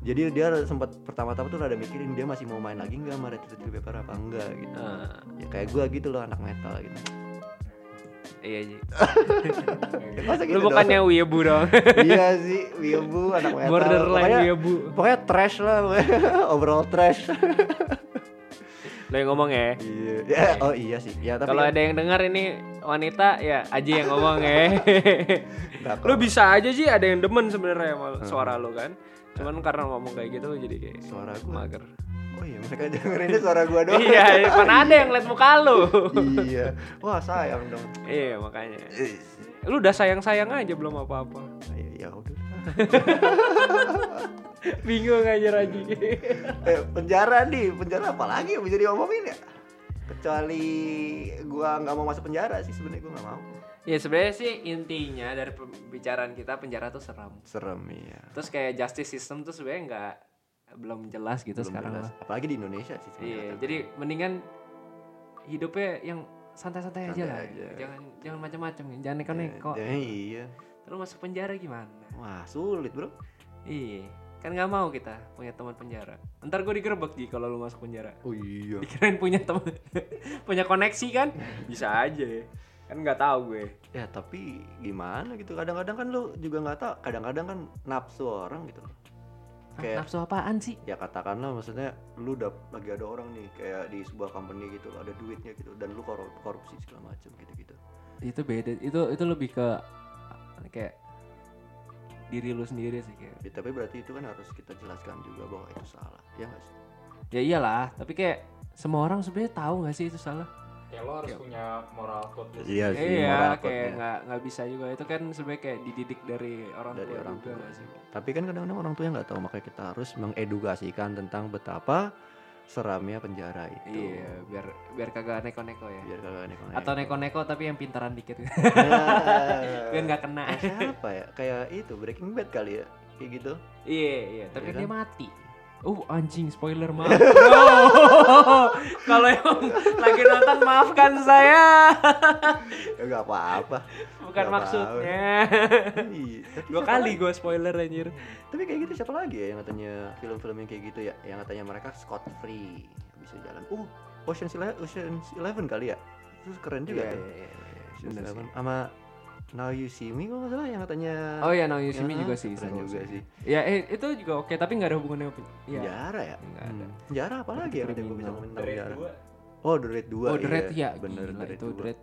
Jadi dia sempat pertama-tama tuh rada mikirin dia masih mau main lagi nggak sama Red Hot Chili Peppers apa enggak gitu. Ah. Ya kayak gua gitu loh anak metal gitu. Iya, Ji. (laughs) Masa Lu gitu bukannya doang? wibu dong. (laughs) iya sih, Wibu anak metal. Borderline pokoknya, wibu. pokoknya trash lah, (laughs) overall trash. Lo yang ngomong ya. iya, ya, oh iya sih. Ya tapi Kalau kan- ada yang dengar ini wanita ya Aji yang ngomong ya. Kok. lu bisa aja sih ada yang demen sebenarnya sama Hmm. suara lu kan. Cuman karena ngomong kayak gitu jadi kayak suara gua. mager. Oh iya, mereka dengerinnya suara gua (laughs) doang. iya, mana ada yang liat muka lu. iya. Wah, sayang dong. iya, makanya. Lu udah sayang-sayang aja belum apa-apa. Ya, ya udah. Bingung aja Aji. eh, penjara nih, penjara apa lagi yang bisa diomongin ya? Kecuali gua nggak mau masuk penjara sih sebenarnya gua nggak mau. Ya sebenarnya sih intinya dari pembicaraan kita penjara tuh seram. Serem iya. Terus kayak justice system tuh sebenarnya nggak belum jelas gitu Belum sekarang jelas. lah. Apalagi di Indonesia sih. Iya, jadi mendingan hidupnya yang santai-santai aja lah. aja. Jangan jangan macam-macam, jangan neko-neko. Ya, iya. Terus masuk penjara gimana? Wah, sulit, Bro. Iya, kan nggak mau kita punya teman penjara. Ntar gue digerebek Ji kalau lu masuk penjara. Oh iya. Dikirain punya teman, (laughs) punya koneksi kan? Bisa aja. Kan nggak tahu gue. Ya, tapi gimana gitu. Kadang-kadang kan lu juga nggak tahu, kadang-kadang kan nafsu orang gitu loh. Kayak Nafsu apaan sih? ya katakanlah maksudnya lu udah lagi ada orang nih kayak di sebuah company gitu ada duitnya gitu dan lu korup- korupsi segala macam gitu-gitu. Itu beda. Itu itu lebih ke kayak diri lu sendiri sih kayak. Ya, tapi berarti itu kan harus kita jelaskan juga bahwa itu salah. Ya nggak sih? Ya iyalah, tapi kayak semua orang sebenarnya tahu nggak sih itu salah? Ya lo harus punya moral code Iya iya, kayak nggak nggak bisa juga itu kan sebenarnya kayak dididik dari orang dari tua orang juga tua sih. Tapi kan kadang-kadang orang tua nggak tahu makanya kita harus mengedukasikan tentang betapa seramnya penjara itu. Iya, biar biar kagak neko-neko ya. Biar kagak neko-neko. Atau neko-neko tapi yang pintaran dikit. Nah, (laughs) biar nggak kena. siapa ya? Kayak itu Breaking Bad kali ya. Kayak gitu. Iya, iya, tapi Iya dia kan? mati. Uh, anjing spoiler maaf. Bro. (laughs) Kalau yang lagi nonton maafkan saya. Ya enggak apa-apa. Bukan Nggak maksudnya. Tapi Dua kali gue spoiler anjir. Tapi kayak gitu siapa lagi ya yang katanya film-film yang kayak gitu ya? Yang katanya mereka Scott free bisa jalan. Uh, Ocean's Eleven, Ocean's Eleven kali ya? Terus keren juga Iya, tuh. iya, iya. Ocean's. Eleven sama Now You See Me kalau nggak salah yang katanya Oh ya, Now You See Me Ya, juga sih keren seru juga sih. Ya, eh, itu juga oke, tapi nggak ada hubungannya Iya. Penjara ya? Nggak ada. Hmm. Penjara apa lagi ya katanya gue bisa tentang penjara? Oh, The Raid 2. Oh, The Red ya, Bener, gila, The Raid itu 2. The Red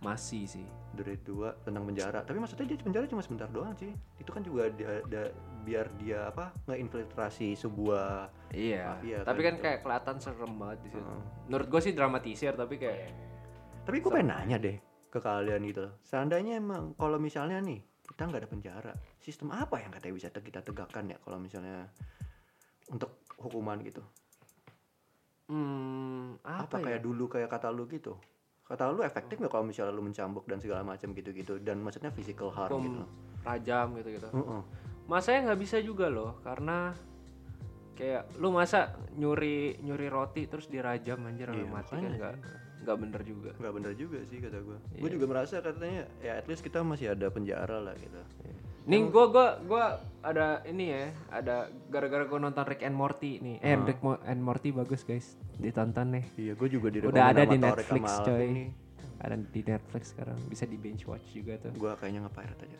masih sih. The Raid 2 tentang penjara. Tapi maksudnya dia penjara cuma sebentar doang sih. Itu kan juga dia, dia- biar dia apa ngeinfiltrasi sebuah Iya. Mafia tapi kan kan kayak kelihatan serem banget di situ. Heeh. Menurut gue sih dramatisir tapi kayak Tapi gue pengen nanya deh ke kalian gitu loh. Seandainya emang kalau misalnya nih kita nggak ada penjara, sistem apa yang katanya bisa kita tegakkan ya kalau misalnya untuk hukuman gitu? hmm, Apa, apa, ya? kayak dulu kayak kata lu gitu? Kata lu efektif nggak kalau misalnya lu mencambuk dan segala macam gitu-gitu dan maksudnya physical harm Hukum gitu? rajam gitu-gitu. Heeh. Masanya nggak bisa juga loh karena kayak lu masa nyuri nyuri roti terus dirajam anjir Iya, sampai mati kan makanya nggak bener juga. nggak bener juga sih kata gue. Gue Iya. juga merasa katanya ya at least kita masih ada penjara lah gitu. Nih gua gua gua ada ini ya, ada gara-gara gua nonton Rick and Morty nih. Eh Ah. Rick Mo- and Morty bagus guys, ditonton nih. Iya, gue juga di Udah ada di Netflix coy. Nih. Ada di Netflix sekarang, bisa di binge watch juga tuh. Gue kayaknya nge-pirate aja.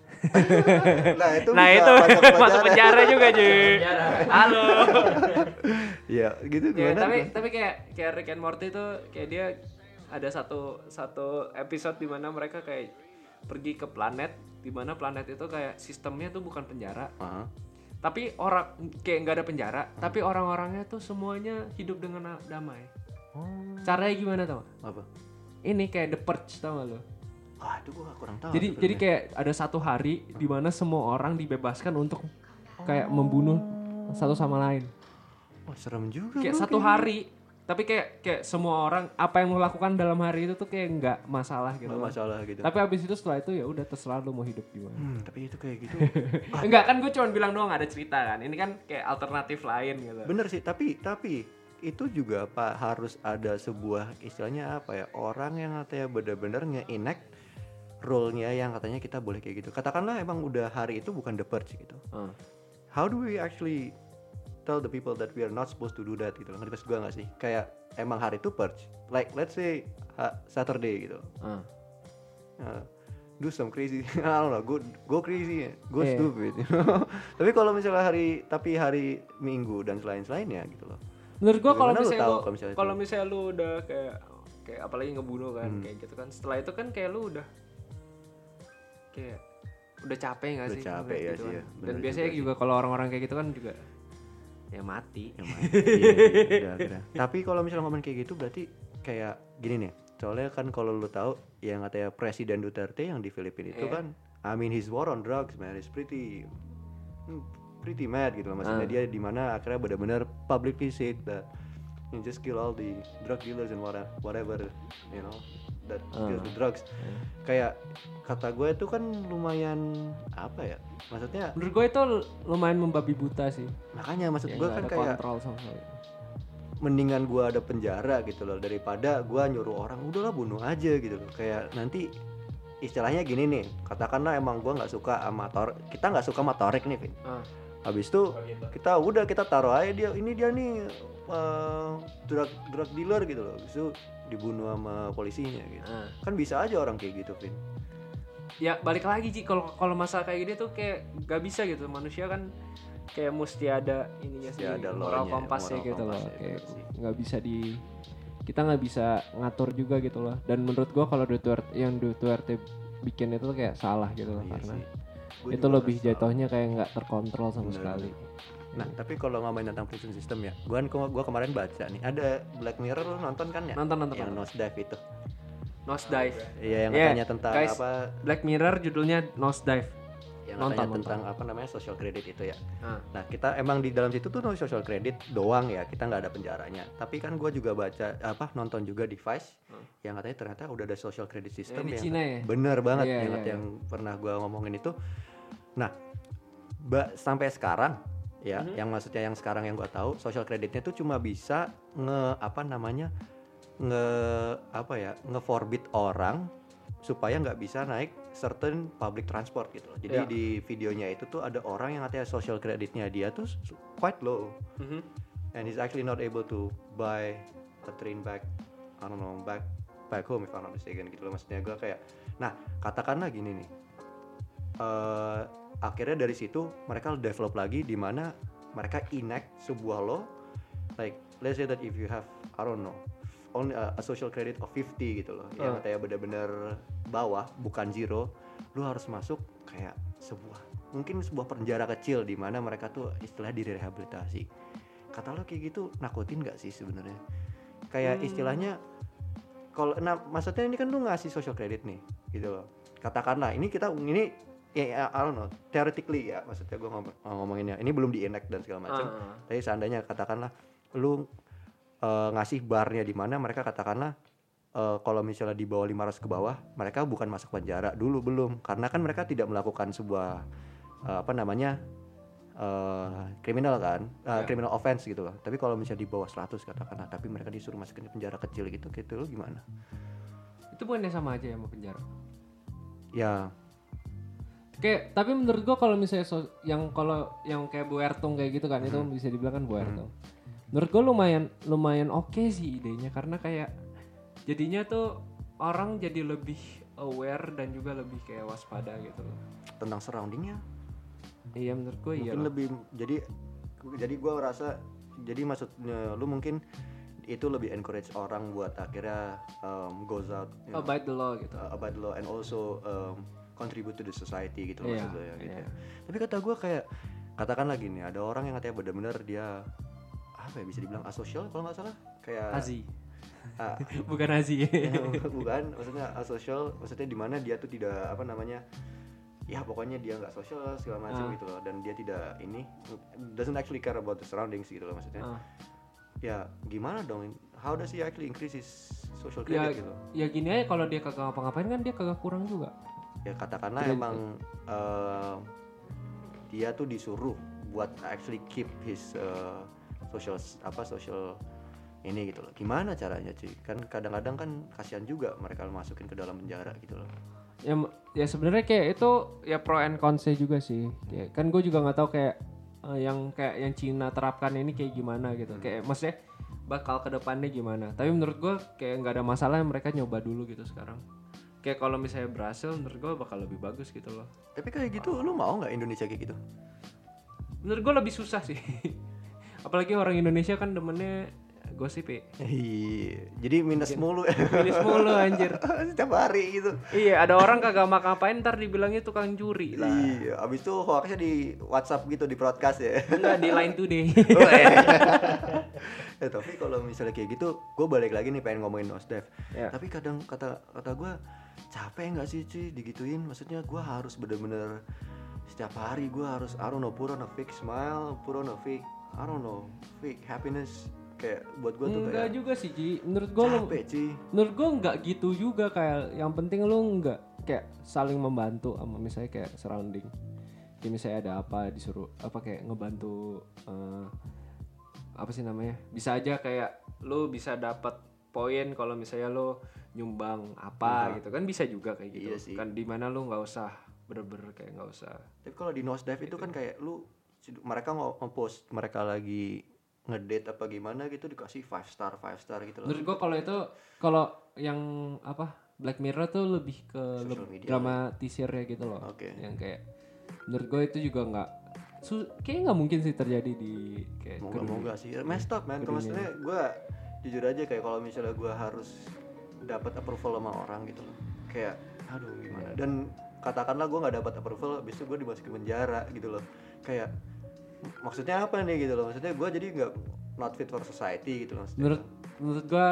(laughs) nah itu nah itu masuk (laughs) masuk penjara juga cuy. Halo. (laughs) Iya, gitu Ya, gimana? tapi tuh? tapi kayak kayak Rick and Morty itu kayak dia ada satu satu episode di mana mereka kayak pergi ke planet di mana planet itu kayak sistemnya tuh bukan penjara. Aha. tapi orang kayak nggak ada penjara tapi orang-orangnya tuh semuanya hidup dengan damai. Oh, caranya gimana tau apa? ini kayak the purge tau gak lo itu gue kurang tahu. jadi jadi kayak ada satu hari di mana semua orang dibebaskan untuk kayak membunuh satu sama lain. Wah, serem juga. kayak satu hari tapi kayak kayak semua orang apa yang lo lakukan dalam hari itu tuh kayak nggak masalah gitu Nggak masalah gitu. tapi abis itu setelah itu ya udah terserah lo mau hidup gimana Hmm, tapi itu kayak gitu. (laughs) enggak kan gue cuma bilang doang ada cerita kan ini kan kayak alternatif lain gitu Bener sih, tapi tapi itu juga pak harus ada sebuah istilahnya apa ya orang yang katanya benar-benar nge-enact role-nya yang katanya kita boleh kayak gitu. Katakanlah emang udah hari itu bukan the purge gitu. Hmm. How do we actually tell the people that we are not supposed to do that gitu? Ngerti maksud gue gak sih? Kayak emang hari itu purge. Like let's say ha- Saturday gitu. Hmm. Uh, do some crazy (laughs) I don't know go go crazy go Iya. stupid you know? (laughs) tapi kalau misalnya hari tapi hari minggu dan selain selainnya gitu loh menurut gue kalau lu misalnya tahu lo kalau misalnya kalau misalnya lu udah kayak kayak apalagi ngebunuh kan Hmm. kayak gitu kan setelah itu kan kayak lu udah kayak udah capek gak Udah sih capek ya gitu sih kan. ya, dan biasanya juga juga, kalau orang-orang kayak gitu kan juga ya mati yang mana? (laughs) Iya, iya, udah, tapi kalau misalnya ngomong kayak gitu berarti kayak gini nih soalnya kan kalau lu tahu yang katanya Presiden Duterte yang di Filipina itu Iya. kan I mean his war on drugs man is pretty hmm, pretty mad gitu loh maksudnya Ah. dia di mana akhirnya benar-benar publicly said that you just kill all the drug dealers and whatever, whatever you know Ah. with drugs. Kayak kata gue itu kan lumayan apa ya maksudnya menurut gue itu lumayan membabi buta sih. Makanya maksud Kayak gue kan kayak kontrol sama sekali. mendingan gua ada penjara gitu loh daripada gua nyuruh orang udahlah bunuh aja gitu loh. Kayak nanti istilahnya gini nih katakanlah emang gua nggak suka sama tor kita nggak suka sama torek nih Vin. Ah. habis itu kita udah kita taruh aja dia ini dia nih eh, drug drug dealer gitu loh. Habis itu dibunuh sama polisinya gitu. Ah. kan bisa aja orang kayak gitu Vin. Ya balik lagi sih kalau kalau masalah kayak gini tuh kayak gak bisa gitu. Manusia kan kayak mesti ada ininya Mesti sih ada moral kompasnya moral gitu loh. kompasnya, kayak nggak bisa di kita nggak bisa ngatur juga gitu loh. Dan menurut gua kalau Duterte yang Duterte bikin itu kayak salah gitu loh Iya karena sih. Gua itu lebih jatuhnya kayak nggak terkontrol sama Bener, sekali nah tapi kalau ngomongin tentang prison system ya gua kan gua kemarin baca nih ada Black Mirror lu nonton kan ya nonton nonton yang nonton. nose dive itu Nose dive Iya yang Iya, katanya tentang guys. apa Black Mirror judulnya Nose Dive yang Nonton, katanya nonton. tentang apa namanya social credit itu ya. Ah. Nah kita emang di dalam situ tuh no social credit doang ya kita nggak ada penjaranya. Tapi kan gue juga baca apa nonton juga di Vice Hmm. yang katanya ternyata udah ada social credit system di yang Cina ya? bener banget Iya, yang, iya, iya. yang pernah gue ngomongin itu. Nah ba- sampai sekarang ya Mhm. yang maksudnya yang sekarang yang gue tahu social creditnya tuh cuma bisa nge apa namanya nge apa ya nge forbid orang supaya nggak bisa naik certain public transport gitu loh. Jadi Ya. di videonya itu tuh ada orang yang katanya social creditnya dia tuh quite low Mhm. and he's actually not able to buy a train back I don't know back back home if I'm not mistaken gitu loh maksudnya gue kayak nah katakanlah gini nih eh akhirnya dari situ mereka develop lagi di mana mereka enact sebuah law like let's say that if you have I don't know only a, a social credit of 50 gitu loh. Yang Ah. katanya benar-benar bawah bukan zero lu harus masuk kayak sebuah mungkin sebuah penjara kecil di mana mereka tuh istilah direhabilitasi. Kata lo kayak gitu nakutin nggak sih sebenarnya? Kayak istilahnya kalau nah maksudnya ini kan lu ngasih social credit nih gitu loh. Katakanlah ini kita ini ya ya, I don't know theoretically ya maksudnya gue ngomong, ngomonginnya ini belum di enact dan segala macam Ah. tapi seandainya katakanlah lu eh, ngasih barnya di mana mereka katakanlah eh, kalau misalnya di bawah 500 ke bawah mereka bukan masuk penjara dulu belum karena kan mereka tidak melakukan sebuah eh, apa namanya kriminal kan eh, Ya. criminal offense gitu loh tapi kalau misalnya di bawah 100 katakanlah tapi mereka disuruh masukin ke penjara kecil gitu gitu lo gimana Itu bukannya sama aja ya sama penjara? ya Kayak tapi menurut gua kalau misalnya so- yang kalau yang kayak Bu Ertung kayak gitu kan itu Hmm. bisa dibilang kan Bu Ertung. Menurut gua lumayan lumayan oke sih idenya karena kayak jadinya tuh orang jadi lebih aware dan juga lebih kayak waspada gitu loh. tentang surroundingnya Iya menurut gua iya. mungkin lebih jadi jadi gue ngerasa jadi maksudnya lu mungkin itu lebih encourage orang buat akhirnya um, goes out you know, Abide the law gitu. uh, abide the law and also um, contribute to the society gitu loh Iya, maksud gue ya, gitu iya. ya. Tapi kata gue kayak katakan lagi nih ada orang yang katanya bener-bener dia apa ya bisa dibilang asosial kalau nggak salah kayak Azi. ah, (laughs) Bukan Azi. (laughs) bukan maksudnya asosial maksudnya di mana dia tuh tidak apa namanya ya pokoknya dia nggak sosial segala macam Ah. gitu loh dan dia tidak ini doesn't actually care about the surroundings gitu loh maksudnya Ah. ya gimana dong how does he actually increase his social ya, credit gitu ya gini aja kalau dia kagak ngapa-ngapain kan dia kagak kurang juga. Ya katakanlah Betul, emang eh, dia tuh disuruh buat actually keep his eh, social apa social ini gitu loh. Gimana caranya cuy? Kan kadang-kadang kan kasihan juga mereka masukin ke dalam penjara gitu loh. Ya ya sebenarnya kayak itu ya pro and cons juga sih. Ya, kan gue juga nggak tahu kayak eh, yang kayak yang Cina terapkan ini kayak gimana gitu. Kayak maksudnya bakal ke depannya gimana. Tapi menurut gue kayak nggak ada masalah mereka nyoba dulu gitu sekarang kayak kalau misalnya berhasil menurut gue bakal lebih bagus gitu loh tapi kayak gitu lu mau nggak Indonesia kayak gitu menurut gue lebih susah sih (laughs) apalagi orang Indonesia kan demennya gosip ya Iya, jadi minus mulu ya. (laughs) Minus mulu, anjir. Setiap hari gitu. iya ada orang kagak makan ngapain ntar dibilangnya tukang curi lah Iya, abis itu hoaxnya di WhatsApp gitu di broadcast ya. enggak di line today (laughs) Oh, iya. Eh, tapi kalau misalnya kayak gitu, gue balik lagi nih pengen ngomongin Nosdev. Ya. Tapi kadang kata kata gue capek nggak sih cuy digituin? Maksudnya gue harus bener-bener setiap hari gue harus I don't know put on a fake smile, put on a fake I don't know fake happiness. Kayak buat gue tuh enggak kayak juga sih Ji menurut gue capek cuy. menurut gue nggak gitu juga kayak yang penting lu nggak kayak saling membantu sama misalnya kayak surrounding. Kayak misalnya ada apa disuruh apa kayak ngebantu eh, apa sih namanya? Bisa aja kayak lu bisa dapat poin kalau misalnya lu nyumbang apa gitu kan bisa juga kayak gitu Iya sih. kan di mana lu nggak usah bener-bener kayak nggak usah Tapi kalau di nosedive itu kan kayak lu mereka nggak nge-post mereka lagi ngedate apa gimana gitu dikasih five star five star gitu loh. menurut gua kalau itu kalau yang apa Black Mirror tuh lebih ke media. dramatisir ya gitu loh Oke. yang kayak menurut gue itu juga nggak su kayaknya nggak mungkin sih terjadi di kayak Moga moga sih. Messed up man. Maksudnya gue jujur aja kayak kalau misalnya gue harus dapat approval sama orang gitu loh. Kayak aduh gimana. Dan katakanlah gue nggak dapat approval, habis itu gue dimasukin penjara gitu loh. Kayak maksudnya apa nih gitu loh. Maksudnya gue jadi nggak not fit for society gitu loh. maksudnya. menurut menurut gue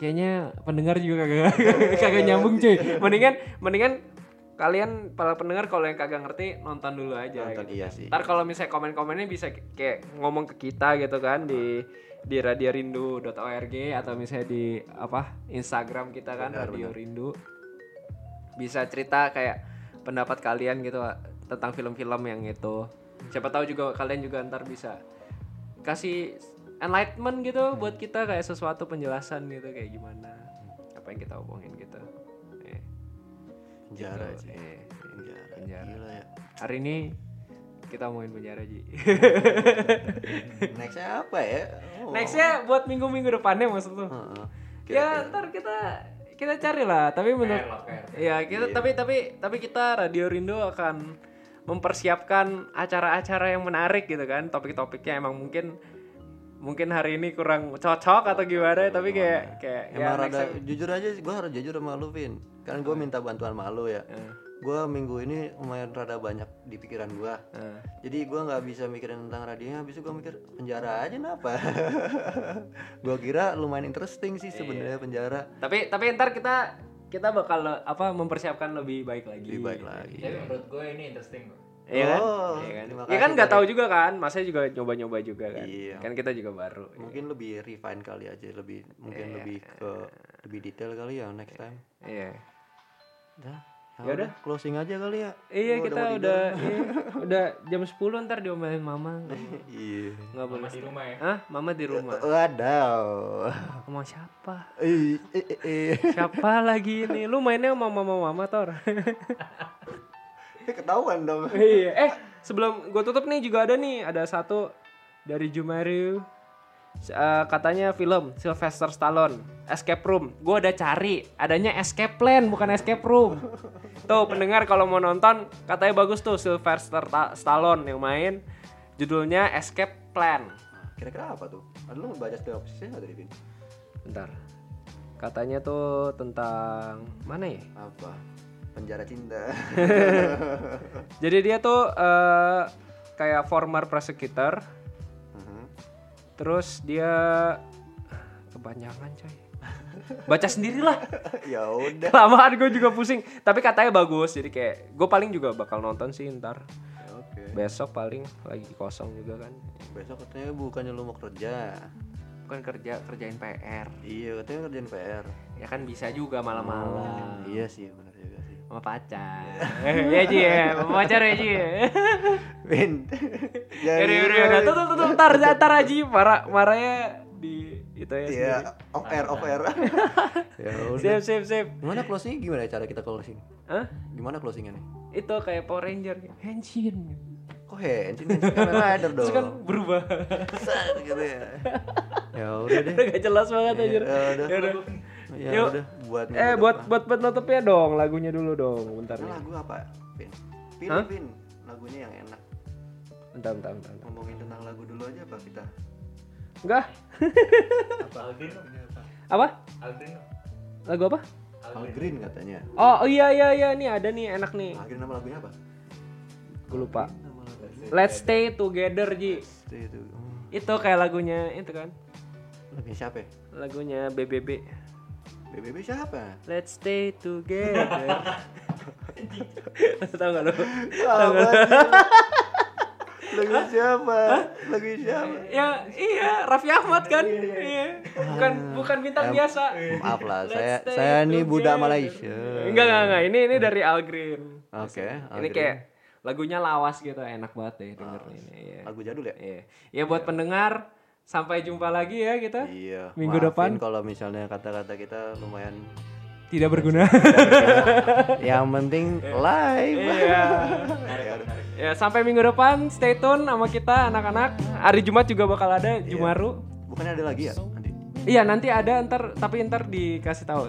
kayaknya pendengar juga kagak (laughs) kagak nyambung cuy mendingan mendingan kalian para pendengar kalau yang kagak ngerti nonton dulu aja Nonton, gitu iya sih. ntar kalau misalnya komen-komennya bisa kayak ngomong ke kita gitu kan di di radiorindu.org atau misalnya di apa Instagram kita kan Benar, Radio benar. Rindu. Bisa cerita kayak pendapat kalian gitu tentang film-film yang itu. Siapa tahu juga kalian juga ntar bisa kasih enlightenment gitu buat kita kayak sesuatu penjelasan gitu kayak gimana apa yang kita omongin gitu. Eh, penjara gitu. sih. Eh, penjara. penjara. gila ya. Hari ini kita omongin penjara Ji. (laughs) Nextnya apa ya? Oh. nextnya buat minggu-minggu depannya maksud lu. Heeh. ya ntar kita kita cari lah tapi menurut ya kita Iya. tapi tapi tapi kita Radio Rindu akan mempersiapkan acara-acara yang menarik gitu kan. Topik-topiknya emang mungkin mungkin hari ini kurang cocok atau gimana tapi kayak kayak ya Emang next rada jujur aja gue harus jujur sama lu Vin. Kan gue minta bantuan sama lu ya gue minggu ini lumayan rada banyak di pikiran gue eh. jadi gue nggak bisa mikirin tentang radionya habis itu gue mikir penjara aja kenapa (laughs) gue kira lumayan interesting sih sebenarnya penjara tapi tapi ntar kita kita bakal apa mempersiapkan lebih baik lagi lebih baik lagi Tapi menurut gue ini interesting kok. Iya kan? Oh, Iya kan? terima Ya kan nggak tahu juga kan, masnya juga nyoba-nyoba juga kan. Iya. Kan kita juga baru. mungkin lebih refine kali aja lebih mungkin lebih ke lebih detail kali ya next time Iya. Dah, Ya udah. closing aja kali ya Iya Gua kita mau udah (laughs) iya, udah jam 10 ntar diomelin mama. iya Nggak boleh. Mama di rumah ya. Hah? Mama di rumah. Sama siapa? Eh, eh, eh, eh. Siapa lagi ini? Lu mainnya sama mama-mama Tor. (laughs) Eh, ketahuan dong iya. Eh, sebelum gue tutup nih juga ada nih, ada satu dari Jumaru. Eh, katanya film Sylvester Stallone Escape Room. Gue udah cari adanya Escape Plan bukan Escape Room. Tuh pendengar kalau mau nonton katanya bagus tuh Sylvester Ta- Stallone yang main. Judulnya Escape Plan. Kira-kira apa tuh? Ada lu baca sinopsisnya nggak dari Vin? Bentar. Katanya tuh tentang mana ya? Apa? Penjara cinta. (laughs) Jadi dia tuh eh, kayak former prosecutor. Terus dia kepanjangan coy. Baca sendirilah. (laughs) Ya udah. Kelamaan gue juga pusing. Tapi katanya bagus jadi kayak gue paling juga bakal nonton sih ntar. Oke. Besok paling lagi kosong juga kan. Besok katanya bukannya lu mau kerja. Bukan kerja kerjain PR iya katanya kerjaan PR ya kan bisa juga malam-malam. Iya sih sih sama pacar (laughs) ya Ji ya sama pacar ya Ji ya (laughs) Vin Yaudah, yaudah, yaudah. Tutup, tutup, ntar, (laughs) ntar Aji marah, marahnya di itu ya Iya, off air, off air. ya udah. Sip, sip, sip. Gimana closing gimana ya cara kita closing? Hah? Gimana closingnya nih? Itu kayak Power Ranger. Henshin. Kok hands ini Kamen Rider dong. Terus kan berubah. Gitu ya. Ya udah deh. Udah gak jelas banget anjir. Ya udah. Ya udah. Yuk. udah buat Eh buat buat buat nutupnya dong lagunya dulu dong bentar Nah, nih. lagu apa? Vin. Vin, Hah? Vin. Lagunya yang enak. Bentar bentar bentar. bentar. Ngomongin tentang lagu dulu aja apa kita? Enggak. Aldrin kok. Apa? Aldrin. Lagu apa? Al Green katanya. Oh, oh iya iya iya nih ada nih enak nih. Al Green nama lagunya apa? Gue lupa. Let's stay together Ji. Itu kayak lagunya itu kan. Lagunya siapa? ya? Lagunya BBB. BBB siapa? Let's stay together. (laughs) Tahu gak lu? Apa sih? Lagu siapa? Lagu siapa? Ya iya Raffi Ahmad kan. Iya. Bukan bukan bintang biasa. Maaf lah, saya saya nih budak. Malaysia. Enggak enggak enggak. Ini ini dari Al Green. Oke, Ini kayak lagunya lawas gitu, enak banget deh dengerin ini. Iya. lagu jadul ya? Iya. Ya buat pendengar sampai jumpa lagi ya kita. Iya. Minggu maafin depan. kalau misalnya kata-kata kita lumayan Tidak berguna. (laughs) yang penting live. Iya. (laughs) Ya sampai minggu depan stay tune sama kita anak-anak. Hari Jumat juga bakal ada Jumaru. Bukannya ada lagi ya nanti? Iya nanti ada ntar tapi ntar dikasih tahu.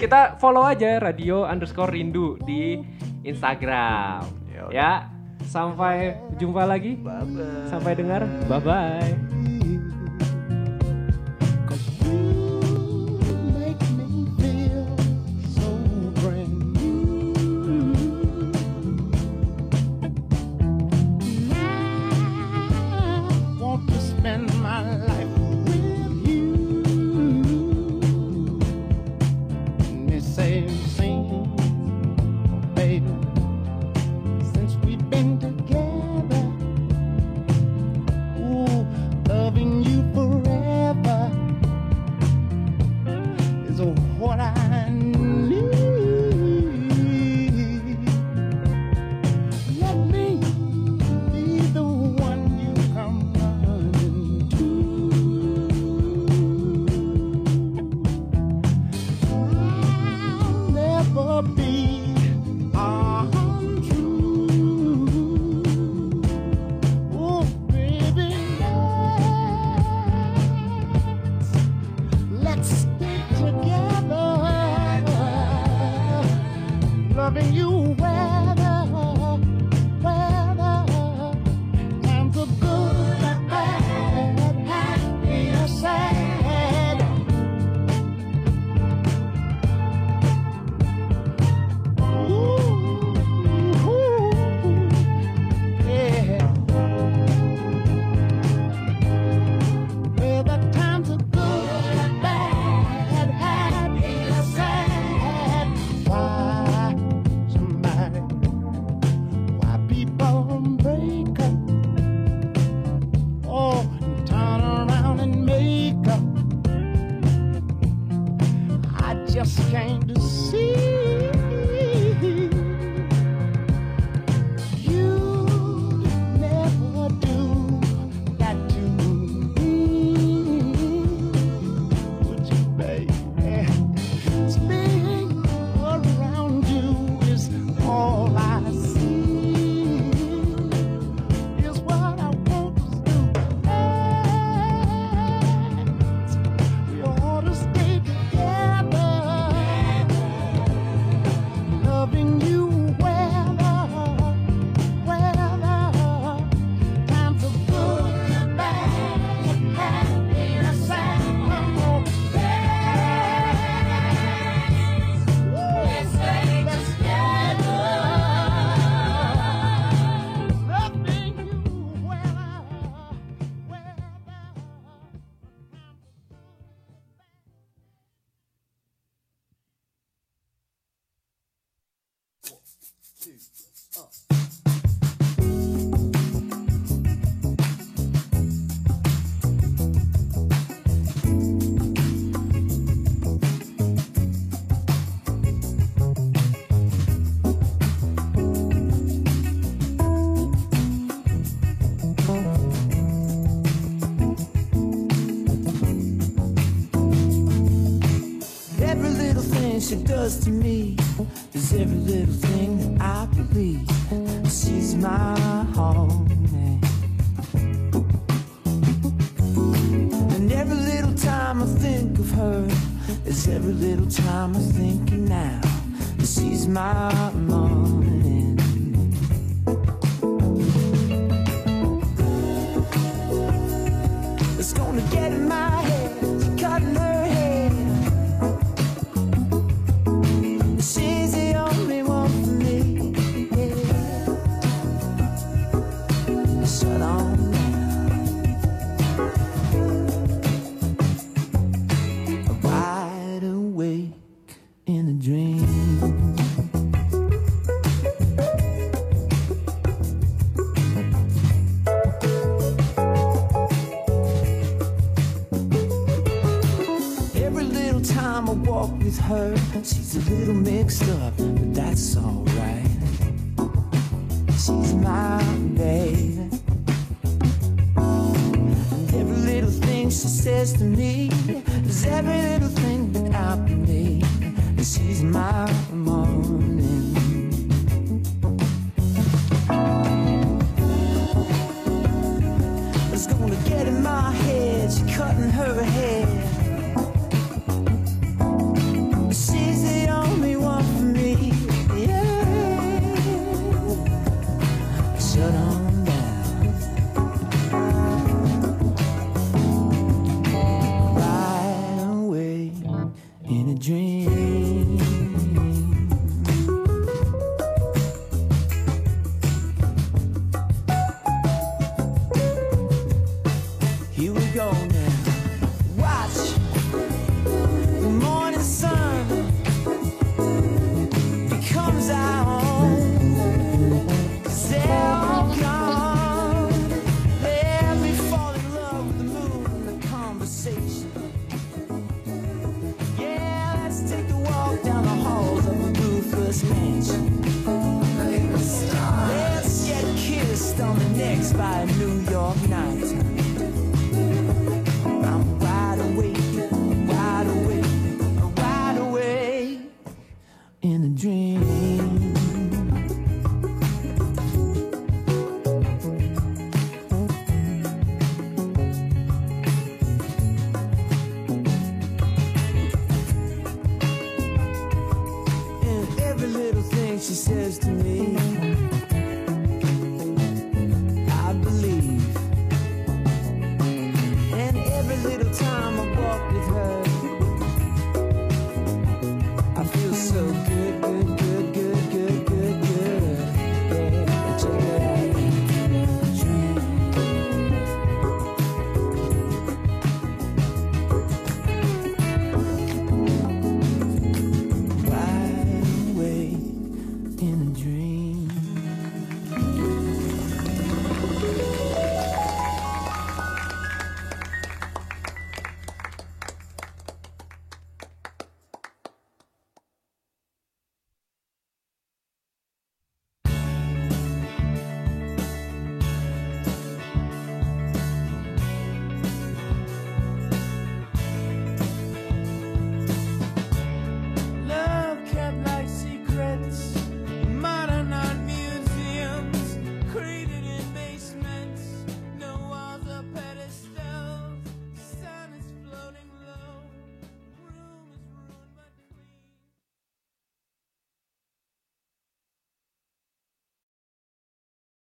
Kita follow aja radio underscore rindu di Instagram. Ya udah. Ya sampai jumpa lagi. Bye bye. Sampai dengar. Bye bye.